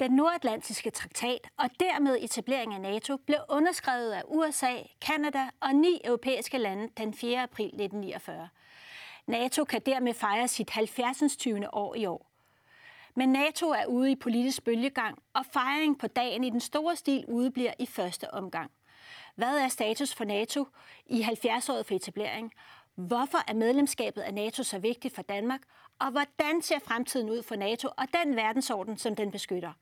Den nordatlantiske traktat og dermed etablering af NATO blev underskrevet af USA, Kanada og ni europæiske lande den 4. april 1949. NATO kan dermed fejre sit 70. 20. år i år. Men NATO er ude i politisk bølgegang, og fejring på dagen i den store stil udebliver i første omgang. Hvad er status for NATO i 70-året for etablering? Hvorfor er medlemskabet af NATO så vigtigt for Danmark? Og hvordan ser fremtiden ud for NATO og den verdensorden, som den beskytter?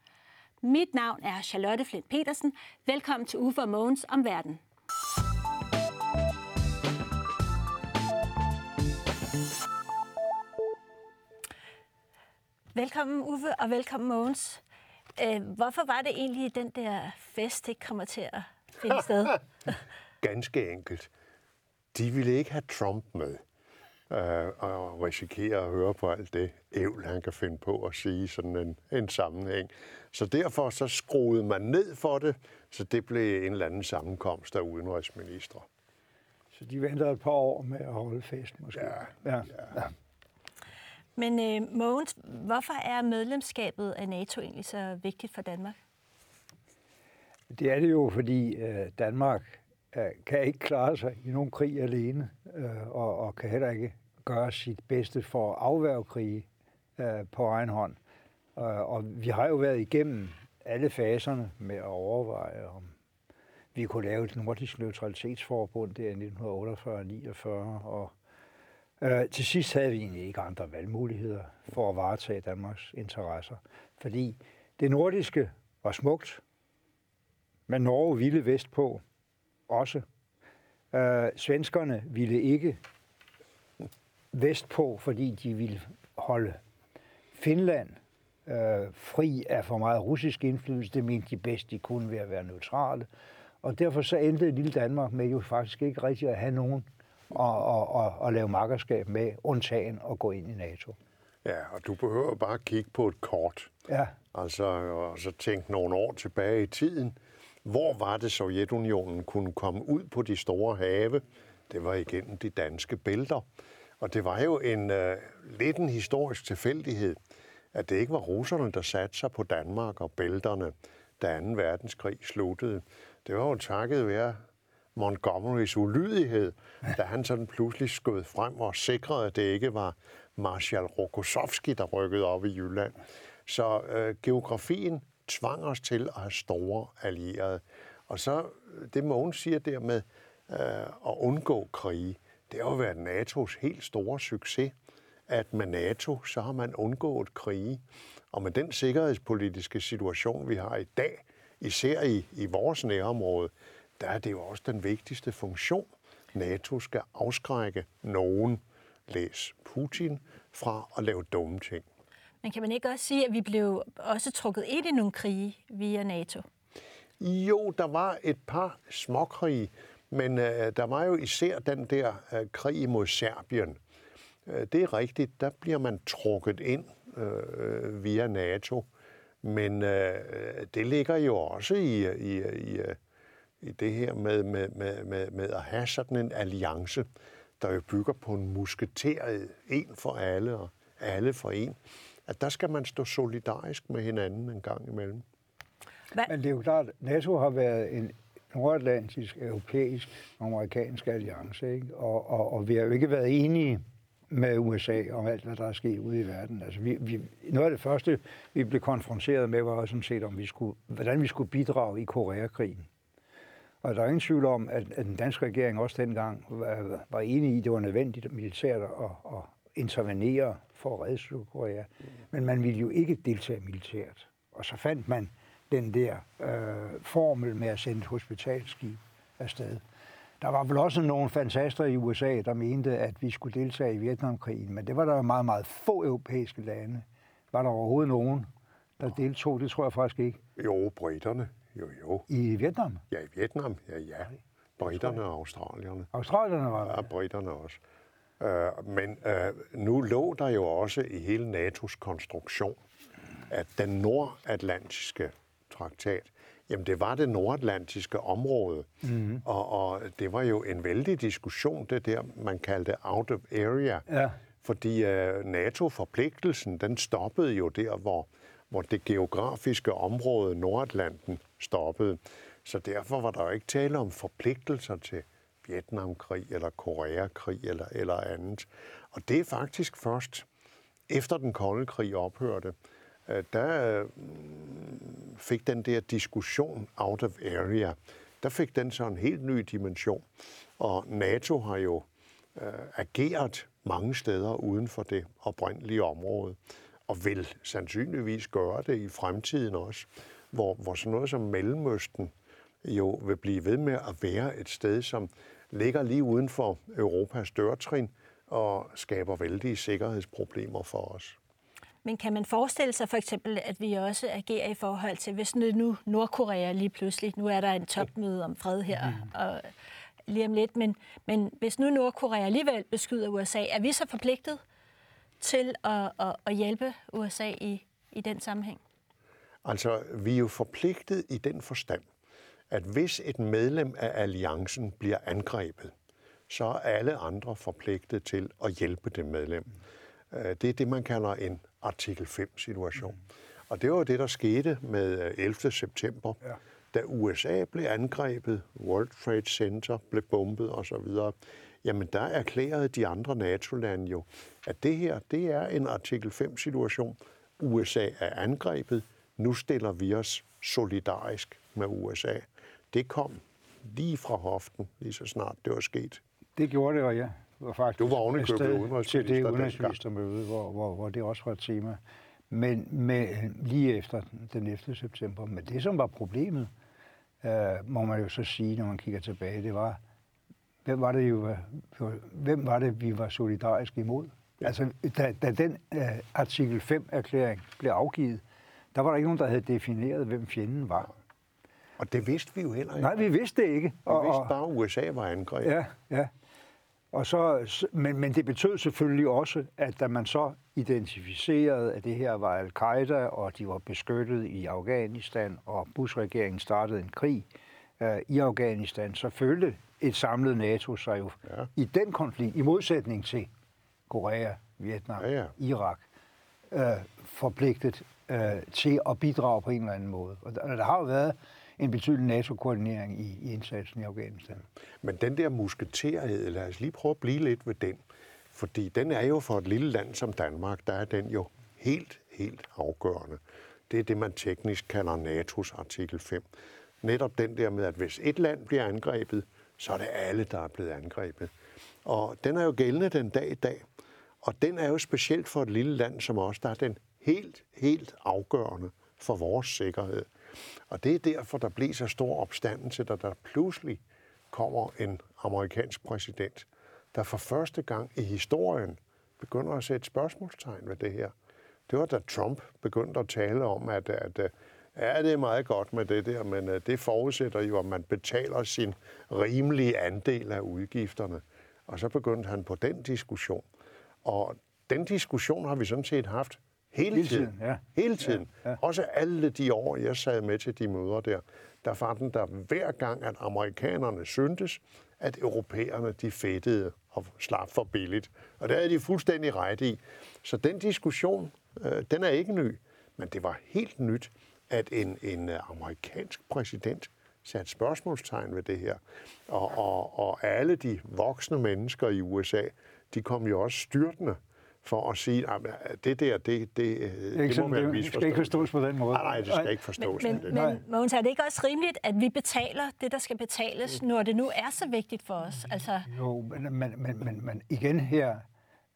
Mit navn er Charlotte Flint Petersen. Velkommen til Uffe og Mogens om verden. Velkommen Uffe, og velkommen Mogens. Øh, hvorfor var det egentlig, den der fest ikke kommer til at finde sted? Ganske enkelt. De ville ikke have Trump med øh, og risikere at høre på alt det ævl, han kan finde på at sige sådan en, en sammenhæng. Så derfor så skruede man ned for det, så det blev en eller anden sammenkomst af udenrigsministre. Så de venter et par år med at holde fest, måske? Ja. ja. ja. Men øh, Mogens, hvorfor er medlemskabet af NATO egentlig så vigtigt for Danmark? Det er det jo, fordi øh, Danmark Øh, kan ikke klare sig i nogen krig alene, øh, og, og kan heller ikke gøre sit bedste for at afværge krige øh, på egen hånd. Øh, og vi har jo været igennem alle faserne med at overveje, om vi kunne lave et nordisk neutralitetsforbund der i 1948-49, og Øh, til sidst havde vi egentlig ikke andre valgmuligheder for at varetage Danmarks interesser, fordi det nordiske var smukt, men Norge ville vestpå også. Øh, svenskerne ville ikke vestpå, fordi de ville holde Finland øh, fri af for meget russisk indflydelse. Det mente de bedst, de kunne ved at være neutrale. Og derfor så endte lille Danmark med jo faktisk ikke rigtig at have nogen og, og, og, og lave makkerskab med, undtagen at gå ind i NATO. Ja, og du behøver bare at kigge på et kort. Ja. Altså, og så tænke nogle år tilbage i tiden. Hvor var det, Sovjetunionen kunne komme ud på de store have? Det var igennem de danske bælter. Og det var jo en uh, lidt en historisk tilfældighed, at det ikke var russerne, der satte sig på Danmark og bælterne, da 2. verdenskrig sluttede. Det var jo takket være Montgomerys ulydighed, da han sådan pludselig skød frem og sikrede, at det ikke var Marshal Rokossovski, der rykkede op i Jylland. Så øh, geografien tvang os til at have store allierede. Og så øh, det Mogens siger der med øh, at undgå krige, det har jo været NATO's helt store succes, at med NATO, så har man undgået krige. Og med den sikkerhedspolitiske situation, vi har i dag, især i, i vores nærområde, der er det jo også den vigtigste funktion. NATO skal afskrække nogen, læs Putin, fra at lave dumme ting. Men kan man ikke også sige, at vi blev også trukket ind i nogle krige via NATO? Jo, der var et par småkrige, men øh, der var jo især den der øh, krig mod Serbien. Øh, det er rigtigt, der bliver man trukket ind øh, via NATO, men øh, det ligger jo også i, i, i i det her med, med, med, med, med at have sådan en alliance, der jo bygger på en musketeret, en for alle og alle for en, at der skal man stå solidarisk med hinanden en gang imellem. Hvad? Men det er jo klart, at NATO har været en nordatlantisk, europæisk, amerikansk alliance, ikke? Og, og, og vi har jo ikke været enige med USA om alt, hvad der er sket ude i verden. Altså, vi, vi, noget af det første, vi blev konfronteret med, var sådan set, om vi skulle, hvordan vi skulle bidrage i Koreakrigen. Og der er ingen tvivl om, at, at den danske regering også dengang var, var enig i, at det var nødvendigt militært at, at intervenere for at redde Sydkorea. Men man ville jo ikke deltage militært. Og så fandt man den der øh, formel med at sende et hospitalskib afsted. Der var vel også nogle fantaster i USA, der mente, at vi skulle deltage i Vietnamkrigen, men det var der meget, meget få europæiske lande. Var der overhovedet nogen, der deltog? Det tror jeg faktisk ikke. Jo, britterne. Jo, jo. I Vietnam? Ja, i Vietnam, ja, ja. Britterne og australierne. Australierne var der? Ja, britterne også. Uh, men uh, nu lå der jo også i hele NATO's konstruktion, at den nordatlantiske traktat, jamen det var det nordatlantiske område, mm-hmm. og, og det var jo en vældig diskussion, det der, man kaldte out of area, ja. fordi uh, NATO-forpligtelsen, den stoppede jo der, hvor hvor det geografiske område Nordatlanten stoppede. Så derfor var der jo ikke tale om forpligtelser til Vietnamkrig eller Koreakrig eller, eller andet. Og det er faktisk først efter den kolde krig ophørte, øh, der mm, fik den der diskussion out of area, der fik den så en helt ny dimension. Og NATO har jo øh, ageret mange steder uden for det oprindelige område, og vil sandsynligvis gøre det i fremtiden også, hvor, hvor sådan noget som Mellemøsten jo vil blive ved med at være et sted, som ligger lige uden for Europas dørtrin og skaber vældige sikkerhedsproblemer for os. Men kan man forestille sig for eksempel, at vi også agerer i forhold til, hvis nu Nordkorea lige pludselig, nu er der en topmøde om fred her, mm. og lige om lidt, men, men hvis nu Nordkorea alligevel beskyder USA, er vi så forpligtet til at, at, at hjælpe USA i, i den sammenhæng? Altså, vi er jo forpligtet i den forstand, at hvis et medlem af alliancen bliver angrebet, så er alle andre forpligtet til at hjælpe det medlem. Øh, det er det, man kalder en artikel 5-situation. Og det var det, der skete med 11. Øh, september, ja. da USA blev angrebet, World Trade Center blev bombet osv. Jamen, der erklærede de andre NATO-lande jo, at det her, det er en artikel 5-situation. USA er angrebet. Nu stiller vi os solidarisk med USA. Det kom lige fra hoften, lige så snart det var sket. Det gjorde det, og ja. Var faktisk du var ovenikøbet udenrigsminister til det udenrigsministermøde, hvor, hvor, hvor det også var et tema. Men med, lige efter den 11. september. Men det, som var problemet, øh, må man jo så sige, når man kigger tilbage, det var, hvem var det, jo, hvem var det vi var solidariske imod? Ja. Altså, da, da den uh, artikel 5-erklæring blev afgivet, der var der ikke nogen, der havde defineret, hvem fjenden var. Og det vidste vi jo heller ikke. Nej, vi vidste det ikke. Vi og, vidste bare, at USA var angrebet. Ja, ja. Og så, men, men det betød selvfølgelig også, at da man så identificerede, at det her var al-Qaida, og de var beskyttet i Afghanistan, og Bush-regeringen startede en krig øh, i Afghanistan, så følte et samlet NATO sig jo ja. i den konflikt, i modsætning til Korea, Vietnam, ja, ja. Irak, øh, forpligtet øh, til at bidrage på en eller anden måde. Og der, der har jo været en betydelig NATO-koordinering i, i indsatsen i Afghanistan. Men den der musketerhed, lad os lige prøve at blive lidt ved den. Fordi den er jo for et lille land som Danmark, der er den jo helt, helt afgørende. Det er det, man teknisk kalder NATO's artikel 5. Netop den der med, at hvis et land bliver angrebet, så er det alle, der er blevet angrebet. Og den er jo gældende den dag i dag. Og den er jo specielt for et lille land som os, der er den helt, helt afgørende for vores sikkerhed. Og det er derfor, der blev så stor opstandelse, da der pludselig kommer en amerikansk præsident, der for første gang i historien begynder at sætte spørgsmålstegn ved det her. Det var da Trump begyndte at tale om, at, at ja, det er meget godt med det der, men øh, det forudsætter jo, at man betaler sin rimelige andel af udgifterne. Og så begyndte han på den diskussion. Og den diskussion har vi sådan set haft Hele, Hele tiden. tiden ja. Hele tiden. Ja, ja. Også alle de år, jeg sad med til de møder der, der var den der hver gang, at amerikanerne syntes, at europæerne de fedtede og slap for billigt. Og det er de fuldstændig ret i. Så den diskussion, øh, den er ikke ny. Men det var helt nyt, at en, en amerikansk præsident satte spørgsmålstegn ved det her. Og, og, og alle de voksne mennesker i USA, de kom jo også styrtende for at sige, at det der, det, det, det, det må være en Det skal ikke forstås på den måde. Nej, nej, det skal ikke forstås. Men, men, men Mogens, er det ikke også rimeligt, at vi betaler det, der skal betales, når det nu er så vigtigt for os? Altså... Jo, men, men, men, men, men igen her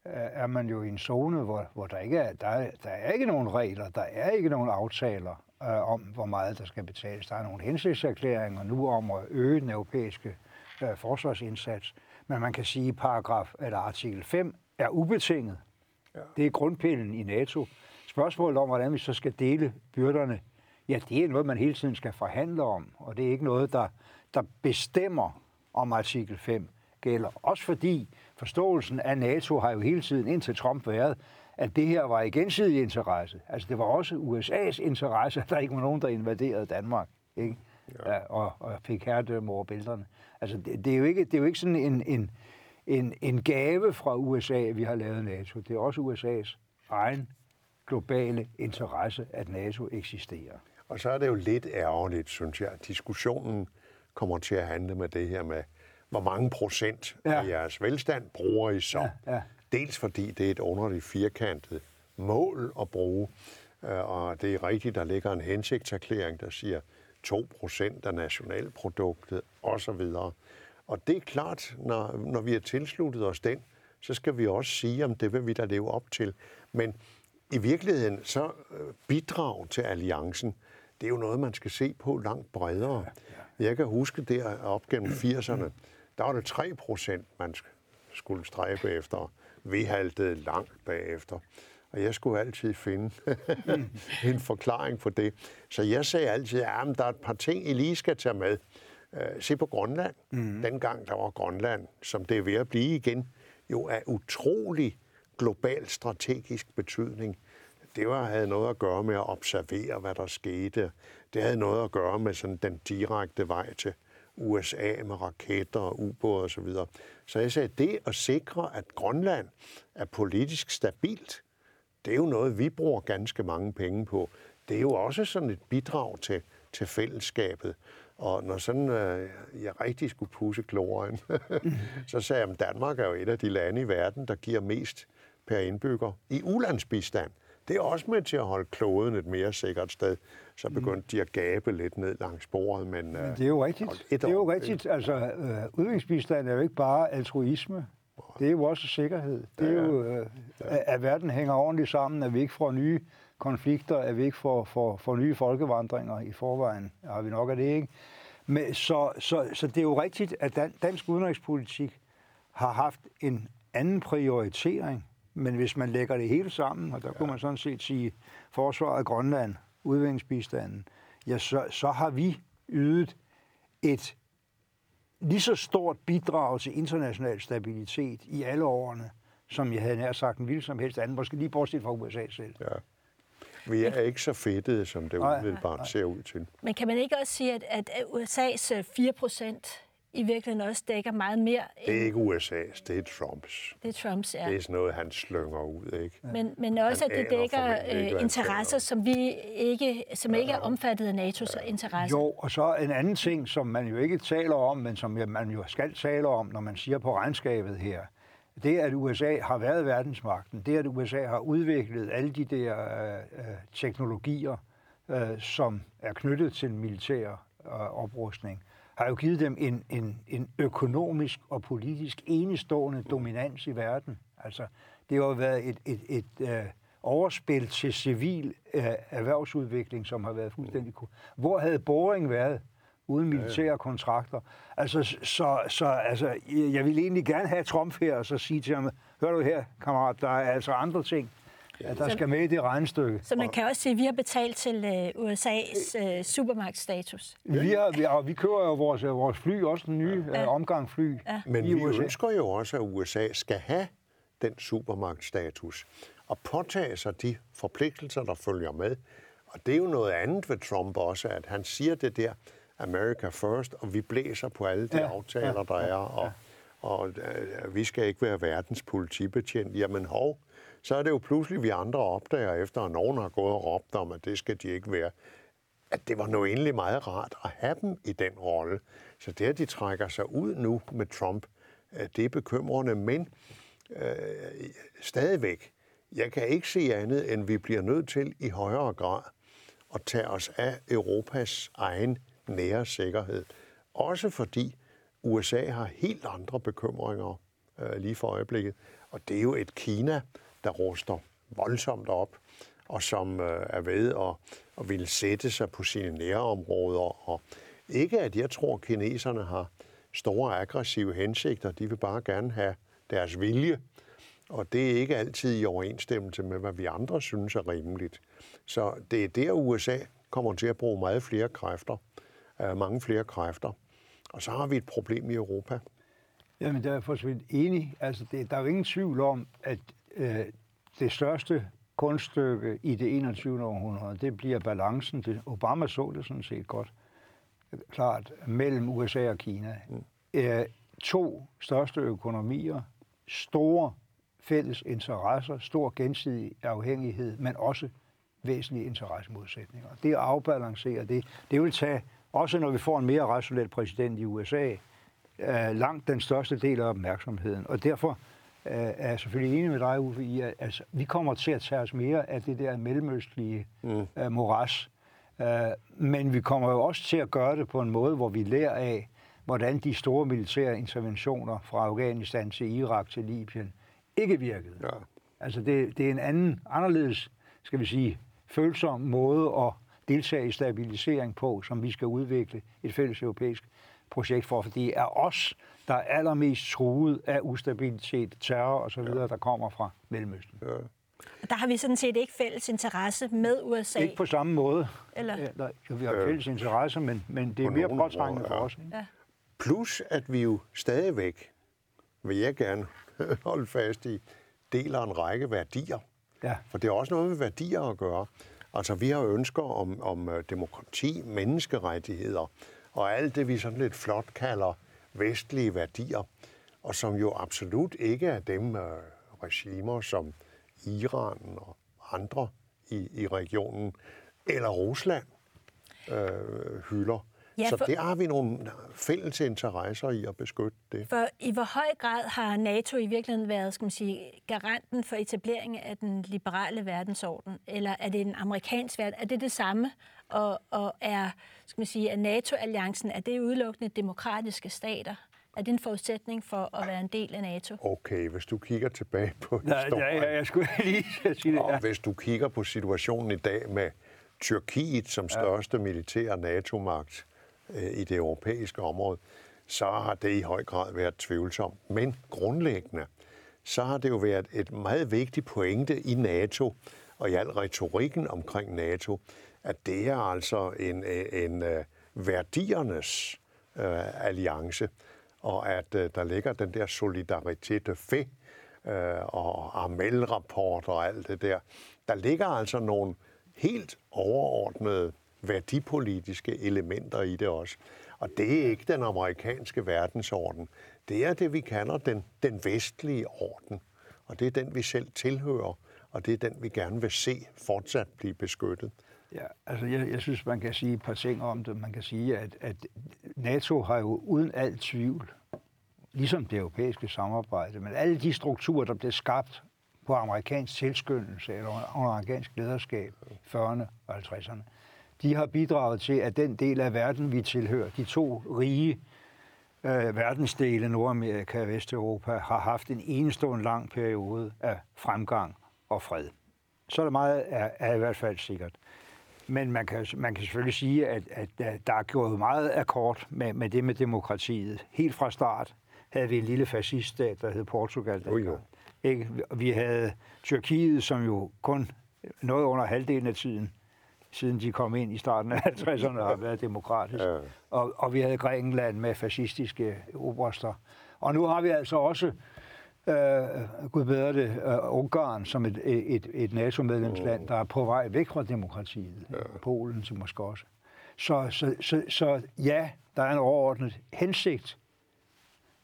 øh, er man jo i en zone, hvor, hvor der ikke er, der, er, der er ikke nogen regler, der er ikke nogen aftaler øh, om, hvor meget der skal betales. Der er nogle hensigtserklæringer nu om at øge den europæiske øh, forsvarsindsats, men man kan sige, at paragraf eller artikel 5 er ubetinget. Ja. Det er grundpillen i NATO. Spørgsmålet om, hvordan vi så skal dele byrderne, ja, det er noget, man hele tiden skal forhandle om, og det er ikke noget, der, der bestemmer, om artikel 5 gælder. Også fordi forståelsen af NATO har jo hele tiden indtil Trump været, at det her var i gensidig interesse. Altså det var også USA's interesse, at der ikke var nogen, der invaderede Danmark. Ikke? Ja. Og, og fik herredømme over bælterne. Altså det, det, er jo ikke, det er jo ikke sådan en, en, en, en gave fra USA, vi har lavet NATO. Det er også USA's egen globale interesse, at NATO eksisterer. Og så er det jo lidt ærgerligt, synes jeg, at diskussionen kommer til at handle med det her med, hvor mange procent ja. af jeres velstand bruger I så? Ja, ja. Dels fordi det er et underligt firkantet mål at bruge, øh, og det er rigtigt, der ligger en hensigtserklæring, der siger 2 procent af nationalproduktet osv. Og det er klart, når, når vi har tilsluttet os den, så skal vi også sige, om det vil vi da leve op til. Men i virkeligheden, så øh, bidrag til alliancen, det er jo noget, man skal se på langt bredere. Jeg kan huske der op gennem 80'erne, der var det 3 procent, man skulle stræbe efter. Vi haltede langt bagefter. Og jeg skulle altid finde en forklaring på det. Så jeg sagde altid, at der er et par ting, I lige skal tage med. Uh, se på Grønland. Mm. Dengang der var Grønland, som det er ved at blive igen, jo af utrolig global strategisk betydning. Det var, havde noget at gøre med at observere, hvad der skete. Det havde noget at gøre med sådan den direkte vej til USA med raketter og ubåde osv. Så, videre. så jeg sagde, det at sikre, at Grønland er politisk stabilt, det er jo noget, vi bruger ganske mange penge på. Det er jo også sådan et bidrag til, til fællesskabet. Og når sådan, øh, jeg rigtig skulle pusse kloren, så sagde jeg, at Danmark er jo et af de lande i verden, der giver mest per indbygger i ulandsbistand. Det er også med til at holde kloden et mere sikkert sted. Så begyndte de at gabe lidt ned langs bordet. Men, men det er jo rigtigt. Det er jo rigtigt. Altså, øh, udviklingsbistand er jo ikke bare altruisme. Det er jo også sikkerhed. Det er jo, øh, at verden hænger ordentligt sammen, at vi ikke får nye konflikter, at vi ikke får, får, får nye folkevandringer i forvejen. Har vi nok af det, ikke? Men, så, så, så det er jo rigtigt, at dansk udenrigspolitik har haft en anden prioritering, men hvis man lægger det hele sammen, og der ja. kunne man sådan set sige forsvaret af Grønland, udviklingsbistanden, ja, så, så har vi ydet et lige så stort bidrag til international stabilitet i alle årene, som jeg havde nær sagt en vildt som helst anden, måske lige bortset fra USA selv. Ja. Vi er ikke så fedtede, som det umiddelbart ser ud til. Men kan man ikke også sige, at, at USA's 4 procent i virkeligheden også dækker meget mere. Det er ikke USA's, det er Trumps. Det er Trumps, ja. Det er sådan noget, han slynger ud, ikke? Men, men også, han at det dækker øh, interesser, som vi ikke, som ja. ikke er omfattet af NATO's ja. interesser. Jo, og så en anden ting, som man jo ikke taler om, men som man jo skal tale om, når man siger på regnskabet her, det at USA har været verdensmagten, det at USA har udviklet alle de der øh, øh, teknologier, øh, som er knyttet til militær øh, oprustning, har jo givet dem en, en, en økonomisk og politisk enestående dominans i verden. Altså, det har jo været et, et, et, et øh, overspil til civil øh, erhvervsudvikling, som har været fuldstændig... Hvor havde Boring været uden militære kontrakter? Altså, så, så altså, jeg vil egentlig gerne have Trump her og så sige til ham, hør du her, kammerat, der er altså andre ting, Ja, der skal med i det regnstykke. Så man kan også sige, at vi har betalt til uh, USA's uh, supermarkedstatus. Vi, har, vi, har, vi kører jo vores, vores fly, også den nye ja. uh, omgang fly ja. Men vi USA. ønsker jo også, at USA skal have den supermarkedstatus og påtage sig de forpligtelser, der følger med. Og det er jo noget andet ved Trump også, at han siger det der, America first, og vi blæser på alle de ja. aftaler, ja. der er, og, ja. og uh, vi skal ikke være verdens politibetjent. Jamen hov, så er det jo pludselig, vi andre opdager, efter at nogen har gået og råbt om, at det skal de ikke være, at det var nu egentlig meget rart at have dem i den rolle. Så det, at de trækker sig ud nu med Trump, øh, det er bekymrende, men øh, stadigvæk, jeg kan ikke se andet, end vi bliver nødt til i højere grad at tage os af Europas egen nære sikkerhed. Også fordi USA har helt andre bekymringer øh, lige for øjeblikket. Og det er jo et Kina, der ruster voldsomt op, og som øh, er ved at, at ville sætte sig på sine nærområder. Og ikke at jeg tror, at kineserne har store aggressive hensigter. De vil bare gerne have deres vilje. Og det er ikke altid i overensstemmelse med, hvad vi andre synes er rimeligt. Så det er der, USA kommer til at bruge meget flere kræfter, øh, mange flere kræfter. Og så har vi et problem i Europa. Jamen, der er for så vidt enig. Altså, det, der er jo ingen tvivl om, at øh, det største kunststykke i det 21. århundrede, det bliver balancen. Det, Obama så det sådan set godt klart mellem USA og Kina. Mm. Øh, to største økonomier, store fælles interesser, stor gensidig afhængighed, men også væsentlige interessemodsætninger. Det at afbalancere det, det vil tage, også når vi får en mere rationel præsident i USA, øh, langt den største del af opmærksomheden. Og derfor øh, er jeg selvfølgelig enig med dig, Uffe, i, at altså, vi kommer til at tage os mere af det der mellemøstlige mm. øh, moras. Øh, men vi kommer jo også til at gøre det på en måde, hvor vi lærer af, hvordan de store militære interventioner fra Afghanistan til Irak til Libyen ikke virkede. Ja. Altså det, det er en anden, anderledes, skal vi sige, følsom måde at deltage i stabilisering på, som vi skal udvikle et fælles europæisk projekt for, for det er os, der er allermest truet af ustabilitet, terror osv., ja. der kommer fra Mellemøsten. Ja. Der har vi sådan set ikke fælles interesse med USA. Ikke på samme måde. Eller? Ja, der, vi har fælles interesse, men, men det er mere påtrængende for os. Ikke? Ja. Plus, at vi jo stadigvæk, vil jeg gerne holde fast i, deler en række værdier. Ja. For det er også noget med værdier at gøre. Altså, vi har ønsker om, om øh, demokrati, menneskerettigheder og alt det, vi sådan lidt flot kalder vestlige værdier, og som jo absolut ikke er dem øh, regimer som Iran og andre i, i regionen, eller Rusland øh, hylder. Ja, for, så der har vi nogle fælles interesser i at beskytte det. For i hvor høj grad har NATO i virkeligheden været skal man sige, garanten for etableringen af den liberale verdensorden? Eller er det en amerikansk verden? Er det det samme? Og, og er, skal man sige, er NATO-alliancen, er det udelukkende demokratiske stater? Er det en forudsætning for at være en del af NATO? Okay, hvis du kigger tilbage på Nej, historien... Ja, ja, jeg skulle lige sige det. Ja. Og hvis du kigger på situationen i dag med Tyrkiet som største ja. militære NATO-magt, Øh, i det europæiske område, så har det i høj grad været tvivlsomt. Men grundlæggende, så har det jo været et meget vigtigt pointe i NATO, og i al retorikken omkring NATO, at det er altså en, øh, en, øh, en værdiernes øh, alliance, og at øh, der ligger den der solidaritet de fe, øh, og Armel-rapport og alt det der. Der ligger altså nogle helt overordnede værdipolitiske elementer i det også. Og det er ikke den amerikanske verdensorden. Det er det, vi kalder den, den vestlige orden. Og det er den, vi selv tilhører, og det er den, vi gerne vil se fortsat blive beskyttet. Ja, altså jeg, jeg synes, man kan sige et par ting om det. Man kan sige, at, at NATO har jo uden al tvivl, ligesom det europæiske samarbejde, men alle de strukturer, der blev skabt på amerikansk tilskyndelse eller under amerikansk lederskab i 40'erne og 50'erne, de har bidraget til, at den del af verden, vi tilhører, de to rige øh, verdensdele, Nordamerika og Vesteuropa, har haft en enestående lang periode af fremgang og fred. Så er det meget er, er i hvert fald sikkert. Men man kan, man kan selvfølgelig sige, at, at der er gået meget akkord med, med det med demokratiet. Helt fra start havde vi en lille fasciststat, der hed Portugal. Oh, jo. Ikke? Vi havde Tyrkiet, som jo kun noget under halvdelen af tiden siden de kom ind i starten af 50'erne, har været demokratisk. Ja. Og, og vi havde Grækenland med fascistiske oberster. Og nu har vi altså også, øh, gud bedre det, øh, Ungarn som et, et, et NATO-medlemsland, der er på vej væk fra demokratiet. Ja. Polen til måske også. Så, så, så, så ja, der er en overordnet hensigt,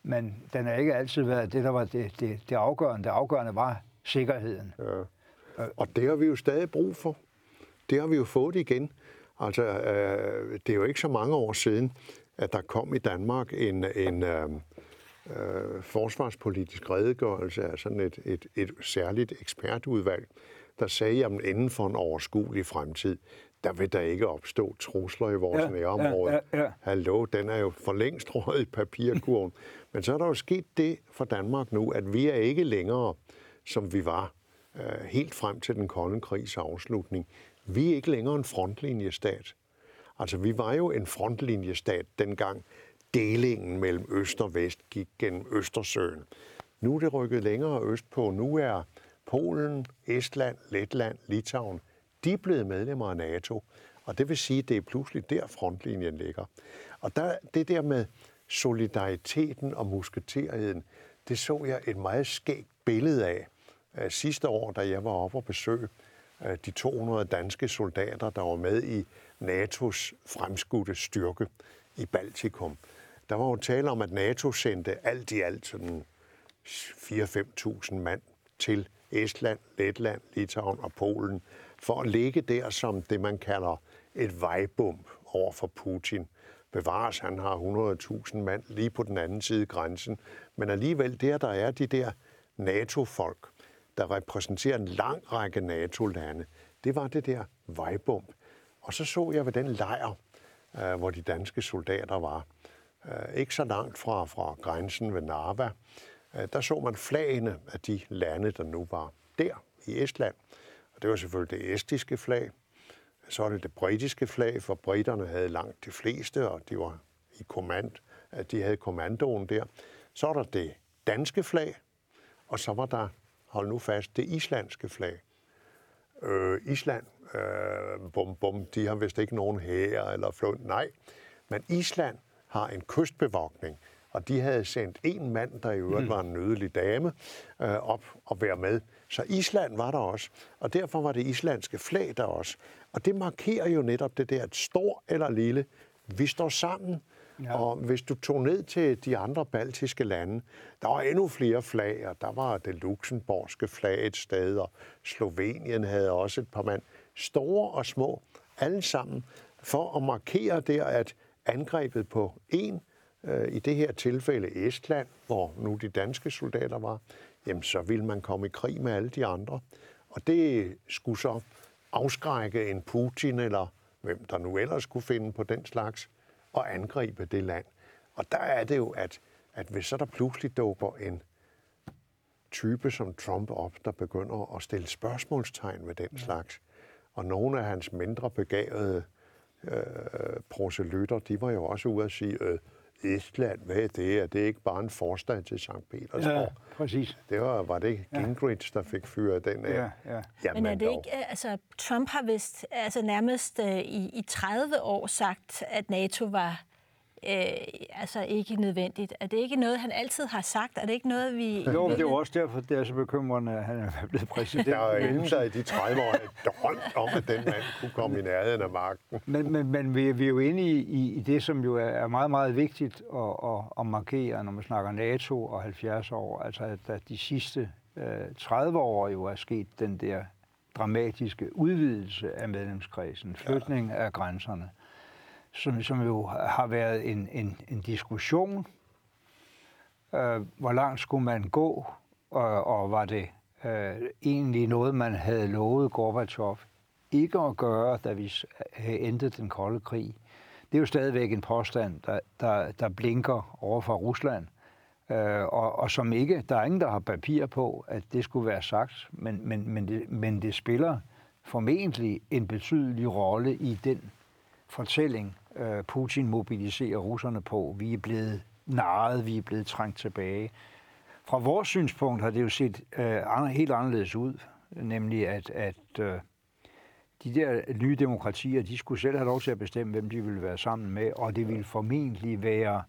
men den har ikke altid været det, der var det, det, det afgørende. Det afgørende var sikkerheden. Ja. Og det har vi jo stadig brug for. Det har vi jo fået igen. Altså, øh, det er jo ikke så mange år siden, at der kom i Danmark en, en øh, øh, forsvarspolitisk redegørelse af sådan et, et, et særligt ekspertudvalg, der sagde, at inden for en overskuelig fremtid, der vil der ikke opstå trusler i vores ja, nærområde. Ja, ja, ja. Hallo, den er jo for længst røget i papirkurven. Men så er der jo sket det for Danmark nu, at vi er ikke længere, som vi var øh, helt frem til den kolde krigs afslutning. Vi er ikke længere en frontlinjestat. Altså, vi var jo en frontlinjestat dengang delingen mellem øst og vest gik gennem Østersøen. Nu er det rykket længere øst på. Nu er Polen, Estland, Letland, Litauen, de er blevet medlemmer af NATO. Og det vil sige, at det er pludselig der frontlinjen ligger. Og der, det der med solidariteten og musketerheden, det så jeg et meget skægt billede af sidste år, da jeg var oppe og besøge de 200 danske soldater, der var med i NATO's fremskudte styrke i Baltikum. Der var jo tale om, at NATO sendte alt i alt sådan 4-5.000 mand til Estland, Letland, Litauen og Polen, for at ligge der som det, man kalder et vejbump over for Putin. Bevares, han har 100.000 mand lige på den anden side af grænsen, men alligevel der, der er de der NATO-folk, der repræsenterer en lang række NATO-lande, det var det der vejbump. Og så så jeg ved den lejr, øh, hvor de danske soldater var, øh, ikke så langt fra, fra grænsen ved Narva, øh, der så man flagene af de lande, der nu var der i Estland. Og det var selvfølgelig det estiske flag. Så er det det britiske flag, for britterne havde langt de fleste, og de var i kommand, at de havde kommandoen der. Så er der det danske flag, og så var der, hold nu fast, det islandske flag. Øh, Island, øh, bum, bum, de har vist ikke nogen hære eller flåd. Nej, men Island har en kystbevogtning, og de havde sendt en mand, der i øvrigt mm. var en nødelig dame, øh, op og være med. Så Island var der også, og derfor var det islandske flag der også. Og det markerer jo netop det der, at stor eller lille, vi står sammen. Ja. Og hvis du tog ned til de andre baltiske lande, der var endnu flere flag, og der var det luxemburgske flag et sted, og Slovenien havde også et par mand. Store og små, alle sammen, for at markere der, at angrebet på en, øh, i det her tilfælde Estland, hvor nu de danske soldater var, jamen så ville man komme i krig med alle de andre. Og det skulle så afskrække en Putin eller hvem der nu ellers kunne finde på den slags, og angribe det land. Og der er det jo, at, at hvis så der pludselig dukker en type som Trump op, der begynder at stille spørgsmålstegn ved den slags, og nogle af hans mindre begavede øh, proselytter, de var jo også ude at sige, øh, Estland, hvad er det? Er det ikke bare en forstand til St. Petersborg? Ja, præcis. Det var, var det Gingrich, der fik fyret den af? Ja, ja. Jamen Men er det dog. ikke, altså Trump har vist altså nærmest øh, i, i 30 år sagt, at NATO var øh, altså ikke nødvendigt. Er det ikke noget, han altid har sagt? Er det ikke noget, vi... Jo, det er jo også derfor, det er så bekymrende, at han er blevet præsident. Der er ingen, der i de 30 år drømt om, at den mand kunne komme i nærheden af magten. Men, men, men vi, vi er jo inde i, i, i det, som jo er meget, meget vigtigt at, at, at markere, når man snakker NATO og 70 år. Altså, at, at de sidste øh, 30 år jo er sket den der dramatiske udvidelse af medlemskredsen, flytning ja. af grænserne som, som jo har været en, en, en diskussion. Øh, hvor langt skulle man gå, og, og var det øh, egentlig noget, man havde lovet Gorbachev ikke at gøre, da vi øh, endte den kolde krig. Det er jo stadigvæk en påstand, der, der, der blinker over for Rusland, øh, og, og som ikke, der er ingen, der har papir på, at det skulle være sagt, men, men, men, det, men det spiller formentlig en betydelig rolle i den fortælling, øh, Putin mobiliserer russerne på. Vi er blevet narret, vi er blevet trængt tilbage. Fra vores synspunkt har det jo set øh, helt anderledes ud, nemlig at, at øh, de der nye demokratier, de skulle selv have lov til at bestemme, hvem de ville være sammen med, og det ville formentlig være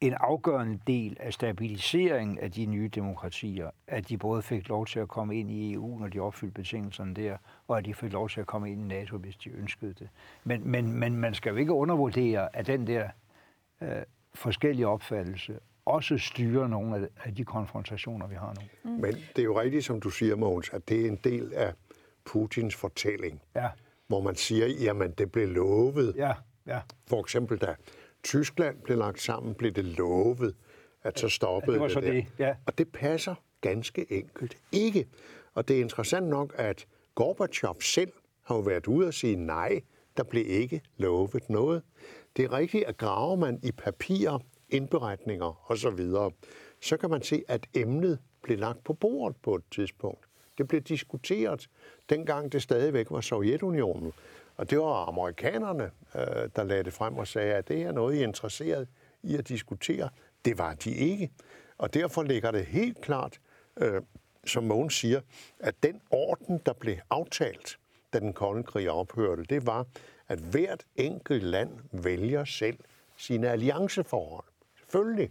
en afgørende del af stabiliseringen af de nye demokratier, at de både fik lov til at komme ind i EU, når de opfyldte betingelserne der, og at de fik lov til at komme ind i NATO, hvis de ønskede det. Men, men, men man skal jo ikke undervurdere, at den der øh, forskellige opfattelse også styrer nogle af de konfrontationer, vi har nu. Mm. Men det er jo rigtigt, som du siger, Mogens, at det er en del af Putins fortælling, ja. hvor man siger, jamen det blev lovet. Ja, ja. For eksempel da Tyskland blev lagt sammen, blev det lovet, at så stoppede ja, det. Var så det, det. Ja. Og det passer ganske enkelt ikke. Og det er interessant nok, at Gorbachev selv har jo været ude og sige nej, der blev ikke lovet noget. Det er rigtigt, at graver man i papirer, indberetninger osv., så kan man se, at emnet blev lagt på bordet på et tidspunkt. Det blev diskuteret, dengang det stadigvæk var Sovjetunionen. Og det var amerikanerne, øh, der lagde det frem og sagde, at det er noget, I er interesseret i at diskutere. Det var de ikke. Og derfor ligger det helt klart, øh, som Mogens siger, at den orden, der blev aftalt, da den kolde krig ophørte, det var, at hvert enkelt land vælger selv sine allianceforhold. Selvfølgelig.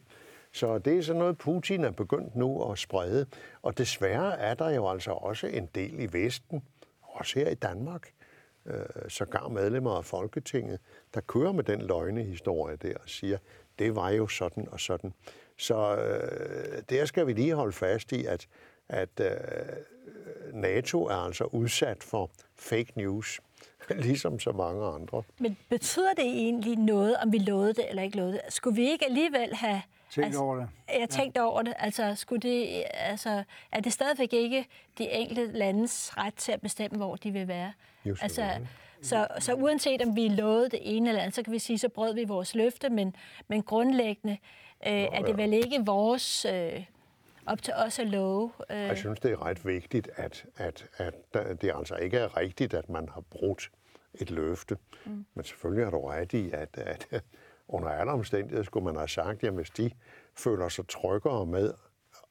Så det er sådan noget, Putin er begyndt nu at sprede. Og desværre er der jo altså også en del i Vesten, også her i Danmark, øh, sågar medlemmer af Folketinget, der kører med den løgnehistorie der og siger, det var jo sådan og sådan. Så øh, der skal vi lige holde fast i, at, at øh, NATO er altså udsat for fake news, ligesom så mange andre. Men betyder det egentlig noget, om vi lovede det eller ikke lovede det? Skulle vi ikke alligevel have... Tænkt altså, over det. Jeg tænkte ja. over det. Altså, skulle det, altså, er det stadigvæk ikke de enkelte landes ret til at bestemme, hvor de vil være? Just altså, så, så uanset om vi lovede det ene eller andet, så kan vi sige, så brød vi vores løfte, men, men grundlæggende øh, er det vel ikke vores... Øh, op til os at love. Øh. Jeg synes, det er ret vigtigt, at, at, at det altså ikke er rigtigt, at man har brudt et løfte. Mm. Men selvfølgelig har du ret i, at, at under alle omstændigheder skulle man have sagt, at hvis de føler sig tryggere med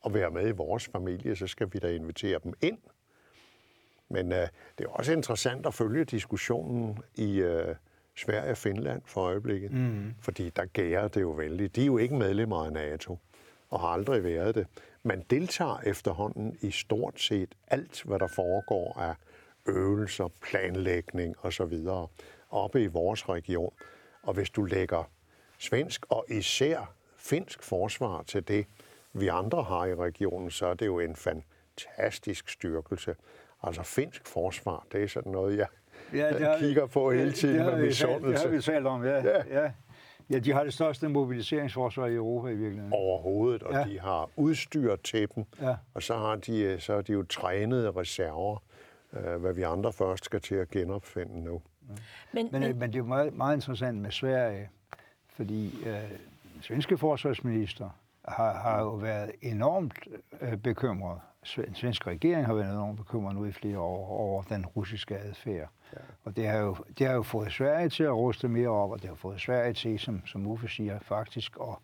at være med i vores familie, så skal vi da invitere dem ind. Men uh, det er også interessant at følge diskussionen i uh, Sverige og Finland for øjeblikket, mm. fordi der gærer det jo vældig. De er jo ikke medlemmer af NATO og har aldrig været det. Man deltager efterhånden i stort set alt, hvad der foregår af øvelser, planlægning osv. oppe i vores region. Og hvis du lægger svensk og især finsk forsvar til det, vi andre har i regionen, så er det jo en fantastisk styrkelse. Altså finsk forsvar, det er sådan noget, jeg ja, det har, kigger på hele tiden det, det med misundelse. Det har vi talt om, ja. ja. ja. Ja, de har det største mobiliseringsforsvar i Europa i virkeligheden. Overhovedet, og ja. de har udstyr til dem, ja. og så har de, så er de jo trænede reserver, hvad vi andre først skal til at genopfinde nu. Ja. Men, men, men, men det er jo meget, meget interessant med Sverige, fordi øh, svenske forsvarsminister har, har jo været enormt øh, bekymret. Den svenske regering har været enormt bekymret nu i flere år over den russiske adfærd. Ja. Og det har, jo, det har jo fået Sverige til at ruste mere op, og det har fået Sverige til, som, som Uffe siger, faktisk at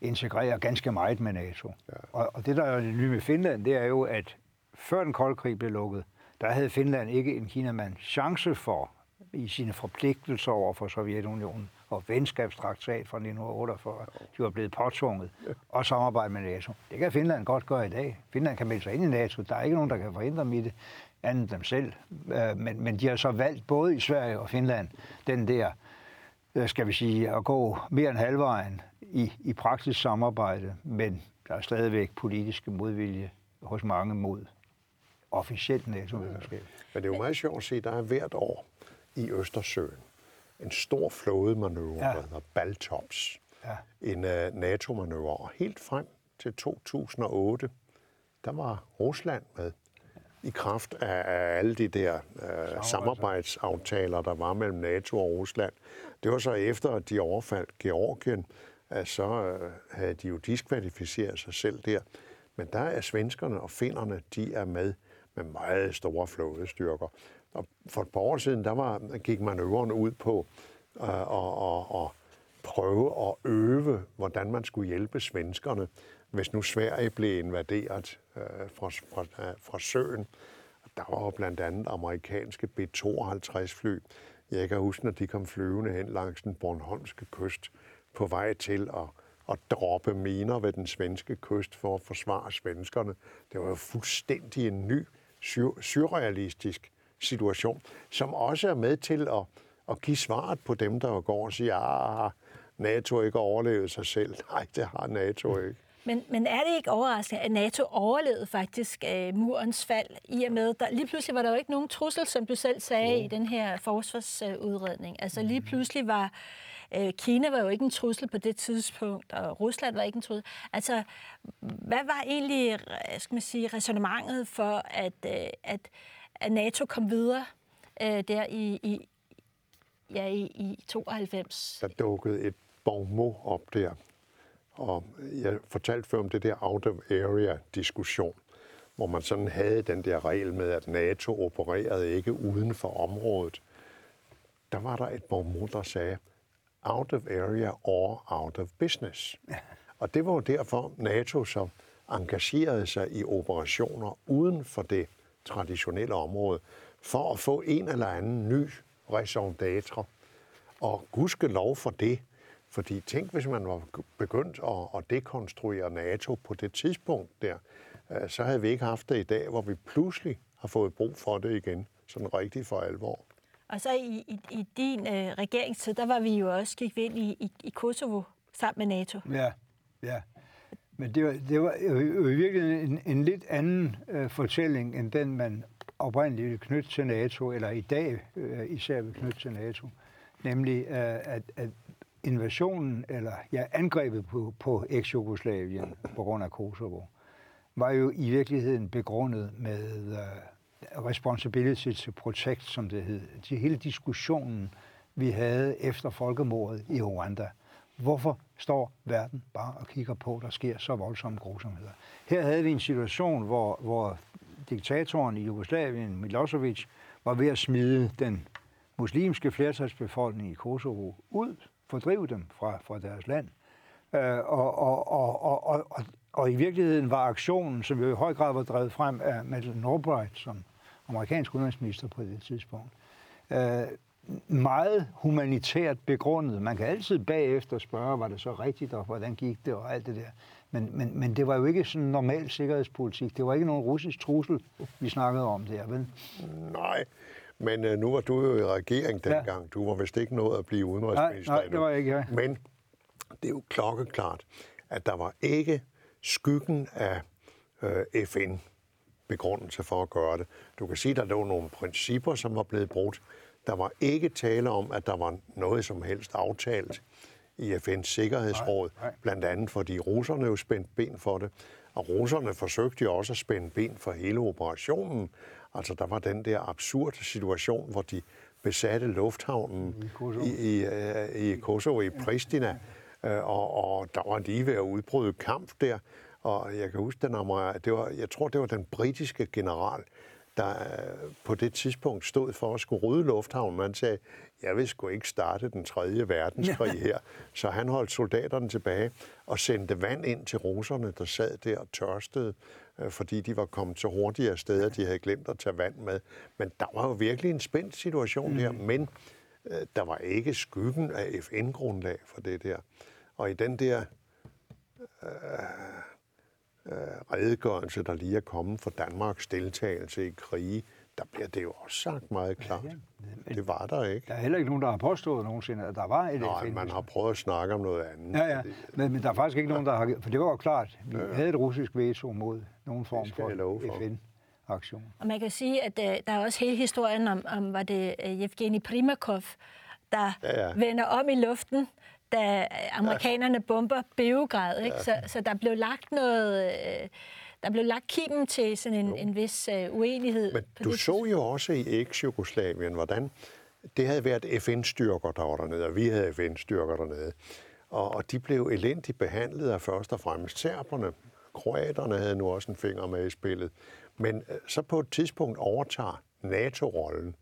integrere ganske meget med NATO. Ja. Og, og det, der er nye med Finland, det er jo, at før den kolde krig blev lukket, der havde Finland ikke en kinamand chance for i sine forpligtelser over for Sovjetunionen og venskabstraktat fra 1948, de var blevet påtvunget, og samarbejde med NATO. Det kan Finland godt gøre i dag. Finland kan melde sig ind i NATO. Der er ikke nogen, der kan forhindre dem i det andet dem selv. Øh, men, men de har så valgt både i Sverige og Finland den der, øh, skal vi sige, at gå mere end halvvejen i, i praktisk samarbejde, men der er stadigvæk politiske modvilje hos mange mod officielt NATO-medlemskab. Men det er jo meget sjovt at se, at der er hvert år i Østersøen en stor flådemanøvre, ja. der hedder Baltops. Ja. En uh, NATO-manøvre. Og helt frem til 2008, der var Rusland med i kraft af alle de der uh, samarbejdsaftaler, der var mellem NATO og Rusland. Det var så efter, at de overfaldt Georgien, at så uh, havde de jo diskvalificeret sig selv der. Men der er svenskerne og finnerne, de er med med meget store flådestyrker. Og for et par år siden, der var, gik manøvren ud på uh, at, at prøve at øve, hvordan man skulle hjælpe svenskerne, hvis nu Sverige blev invaderet øh, fra, fra, øh, fra søen. Der var blandt andet amerikanske B-52-fly. Jeg kan huske, når de kom flyvende hen langs den bornholmske kyst på vej til at, at droppe miner ved den svenske kyst for at forsvare svenskerne. Det var jo fuldstændig en ny, surrealistisk situation, som også er med til at, at give svaret på dem, der går og siger, at ah, NATO ikke overlevet sig selv. Nej, det har NATO ikke. Men, men er det ikke overraskende, at NATO overlevede faktisk uh, murens fald, i og med, der lige pludselig var der jo ikke nogen trussel, som du selv sagde oh. i den her forsvarsudredning. Altså lige mm. pludselig var uh, Kina var jo ikke en trussel på det tidspunkt, og Rusland var ikke en trussel. Altså, hvad var egentlig, øh, skal man sige, resonemanget for, at, øh, at at NATO kom videre øh, der i, i, ja, i, i 92. Der dukkede et bonmot op der, og jeg fortalte før om det der out of area-diskussion, hvor man sådan havde den der regel med, at NATO opererede ikke uden for området. Der var der et bonmot, der sagde, out of area or out of business. Og det var jo derfor, NATO så engagerede sig i operationer uden for det traditionelle område, for at få en eller anden ny raison d'être. Og gudske lov for det, fordi tænk, hvis man var begyndt at, at dekonstruere NATO på det tidspunkt der, øh, så havde vi ikke haft det i dag, hvor vi pludselig har fået brug for det igen, sådan rigtig for alvor. Og så i, i, i din øh, regeringstid, der var vi jo også, gik vi ind i, i, i Kosovo sammen med NATO. Ja, ja. Men det var, det var jo i virkeligheden en, en lidt anden øh, fortælling, end den man oprindeligt ville knytte til NATO, eller i dag øh, især vil knytte til NATO. Nemlig, øh, at, at invasionen, eller ja, angrebet på, på eks-Jugoslavien på grund af Kosovo, var jo i virkeligheden begrundet med Øh, responsibility to protect, som det hed. De hele diskussionen, vi havde efter folkemordet i Rwanda. Hvorfor står verden bare og kigger på, der sker så voldsomme grusomheder? Her havde vi en situation, hvor, hvor diktatoren i Jugoslavien, Milosevic, var ved at smide den muslimske flertalsbefolkning i Kosovo ud, fordrive dem fra, fra deres land. Øh, og, og, og, og, og, og, og i virkeligheden var aktionen, som jo i høj grad var drevet frem af Madeleine Albright som amerikansk udenrigsminister på det tidspunkt, uh, meget humanitært begrundet. Man kan altid bagefter spørge, var det så rigtigt, og hvordan gik det, og alt det der. Men, men, men det var jo ikke sådan normal sikkerhedspolitik. Det var ikke nogen russisk trussel, vi snakkede om der, vel? Nej, men uh, nu var du jo i regering dengang. Ja. Du var vist ikke nået at blive udenrigsminister Nej, nej det var ikke. Ja. Men det er jo klokkeklart, at der var ikke skyggen af øh, FN begrundelse for at gøre det. Du kan sige, at der lå nogle principper, som var blevet brudt. Der var ikke tale om, at der var noget som helst aftalt i FN's Sikkerhedsråd, nej, nej. blandt andet fordi russerne jo spændte ben for det, og russerne forsøgte jo også at spænde ben for hele operationen. Altså der var den der absurde situation, hvor de besatte lufthavnen i Kosovo i, i, øh, i, Kosovo, i Pristina, og, og der var lige ved at udbryde kamp der. Og jeg kan huske, den det var, jeg tror, det var den britiske general, der øh, på det tidspunkt stod for at skulle rydde lufthavnen. Man sagde, jeg vil sgu ikke starte den tredje verdenskrig her. Så han holdt soldaterne tilbage og sendte vand ind til russerne, der sad der og tørstede, øh, fordi de var kommet så hurtigere steder, de havde glemt at tage vand med. Men der var jo virkelig en spændt situation mm. der, men øh, der var ikke skyggen af FN-grundlag for det der. Og i den der øh, øh, redegørelse, der lige er kommet for Danmarks deltagelse i krige, der bliver det jo også sagt meget klart. Ja, ja. Det var der ikke. Der er heller ikke nogen, der har påstået nogensinde, at der var et Nej, man har prøvet at snakke om noget andet. Ja, ja. Men, men der er faktisk ikke nogen, der har... For det var jo klart, vi ja. havde et russisk veto mod nogen form for, for. FN aktion. Og man kan sige, at uh, der er også hele historien om, om var det uh, Evgeni Primakov, der ja, ja. vender om i luften, da amerikanerne bomber Beograd. Ikke? Så, så der blev lagt noget... Uh, der blev lagt kimen til sådan en, en vis uh, uenighed. Men du det. så jo også i eks-Jugoslavien, hvordan det havde været FN-styrker, der var dernede, og vi havde FN-styrker dernede. Og, og de blev elendigt behandlet af først og fremmest serberne. Kroaterne havde nu også en finger med i spillet. Men uh, så på et tidspunkt overtager NATO-rollen.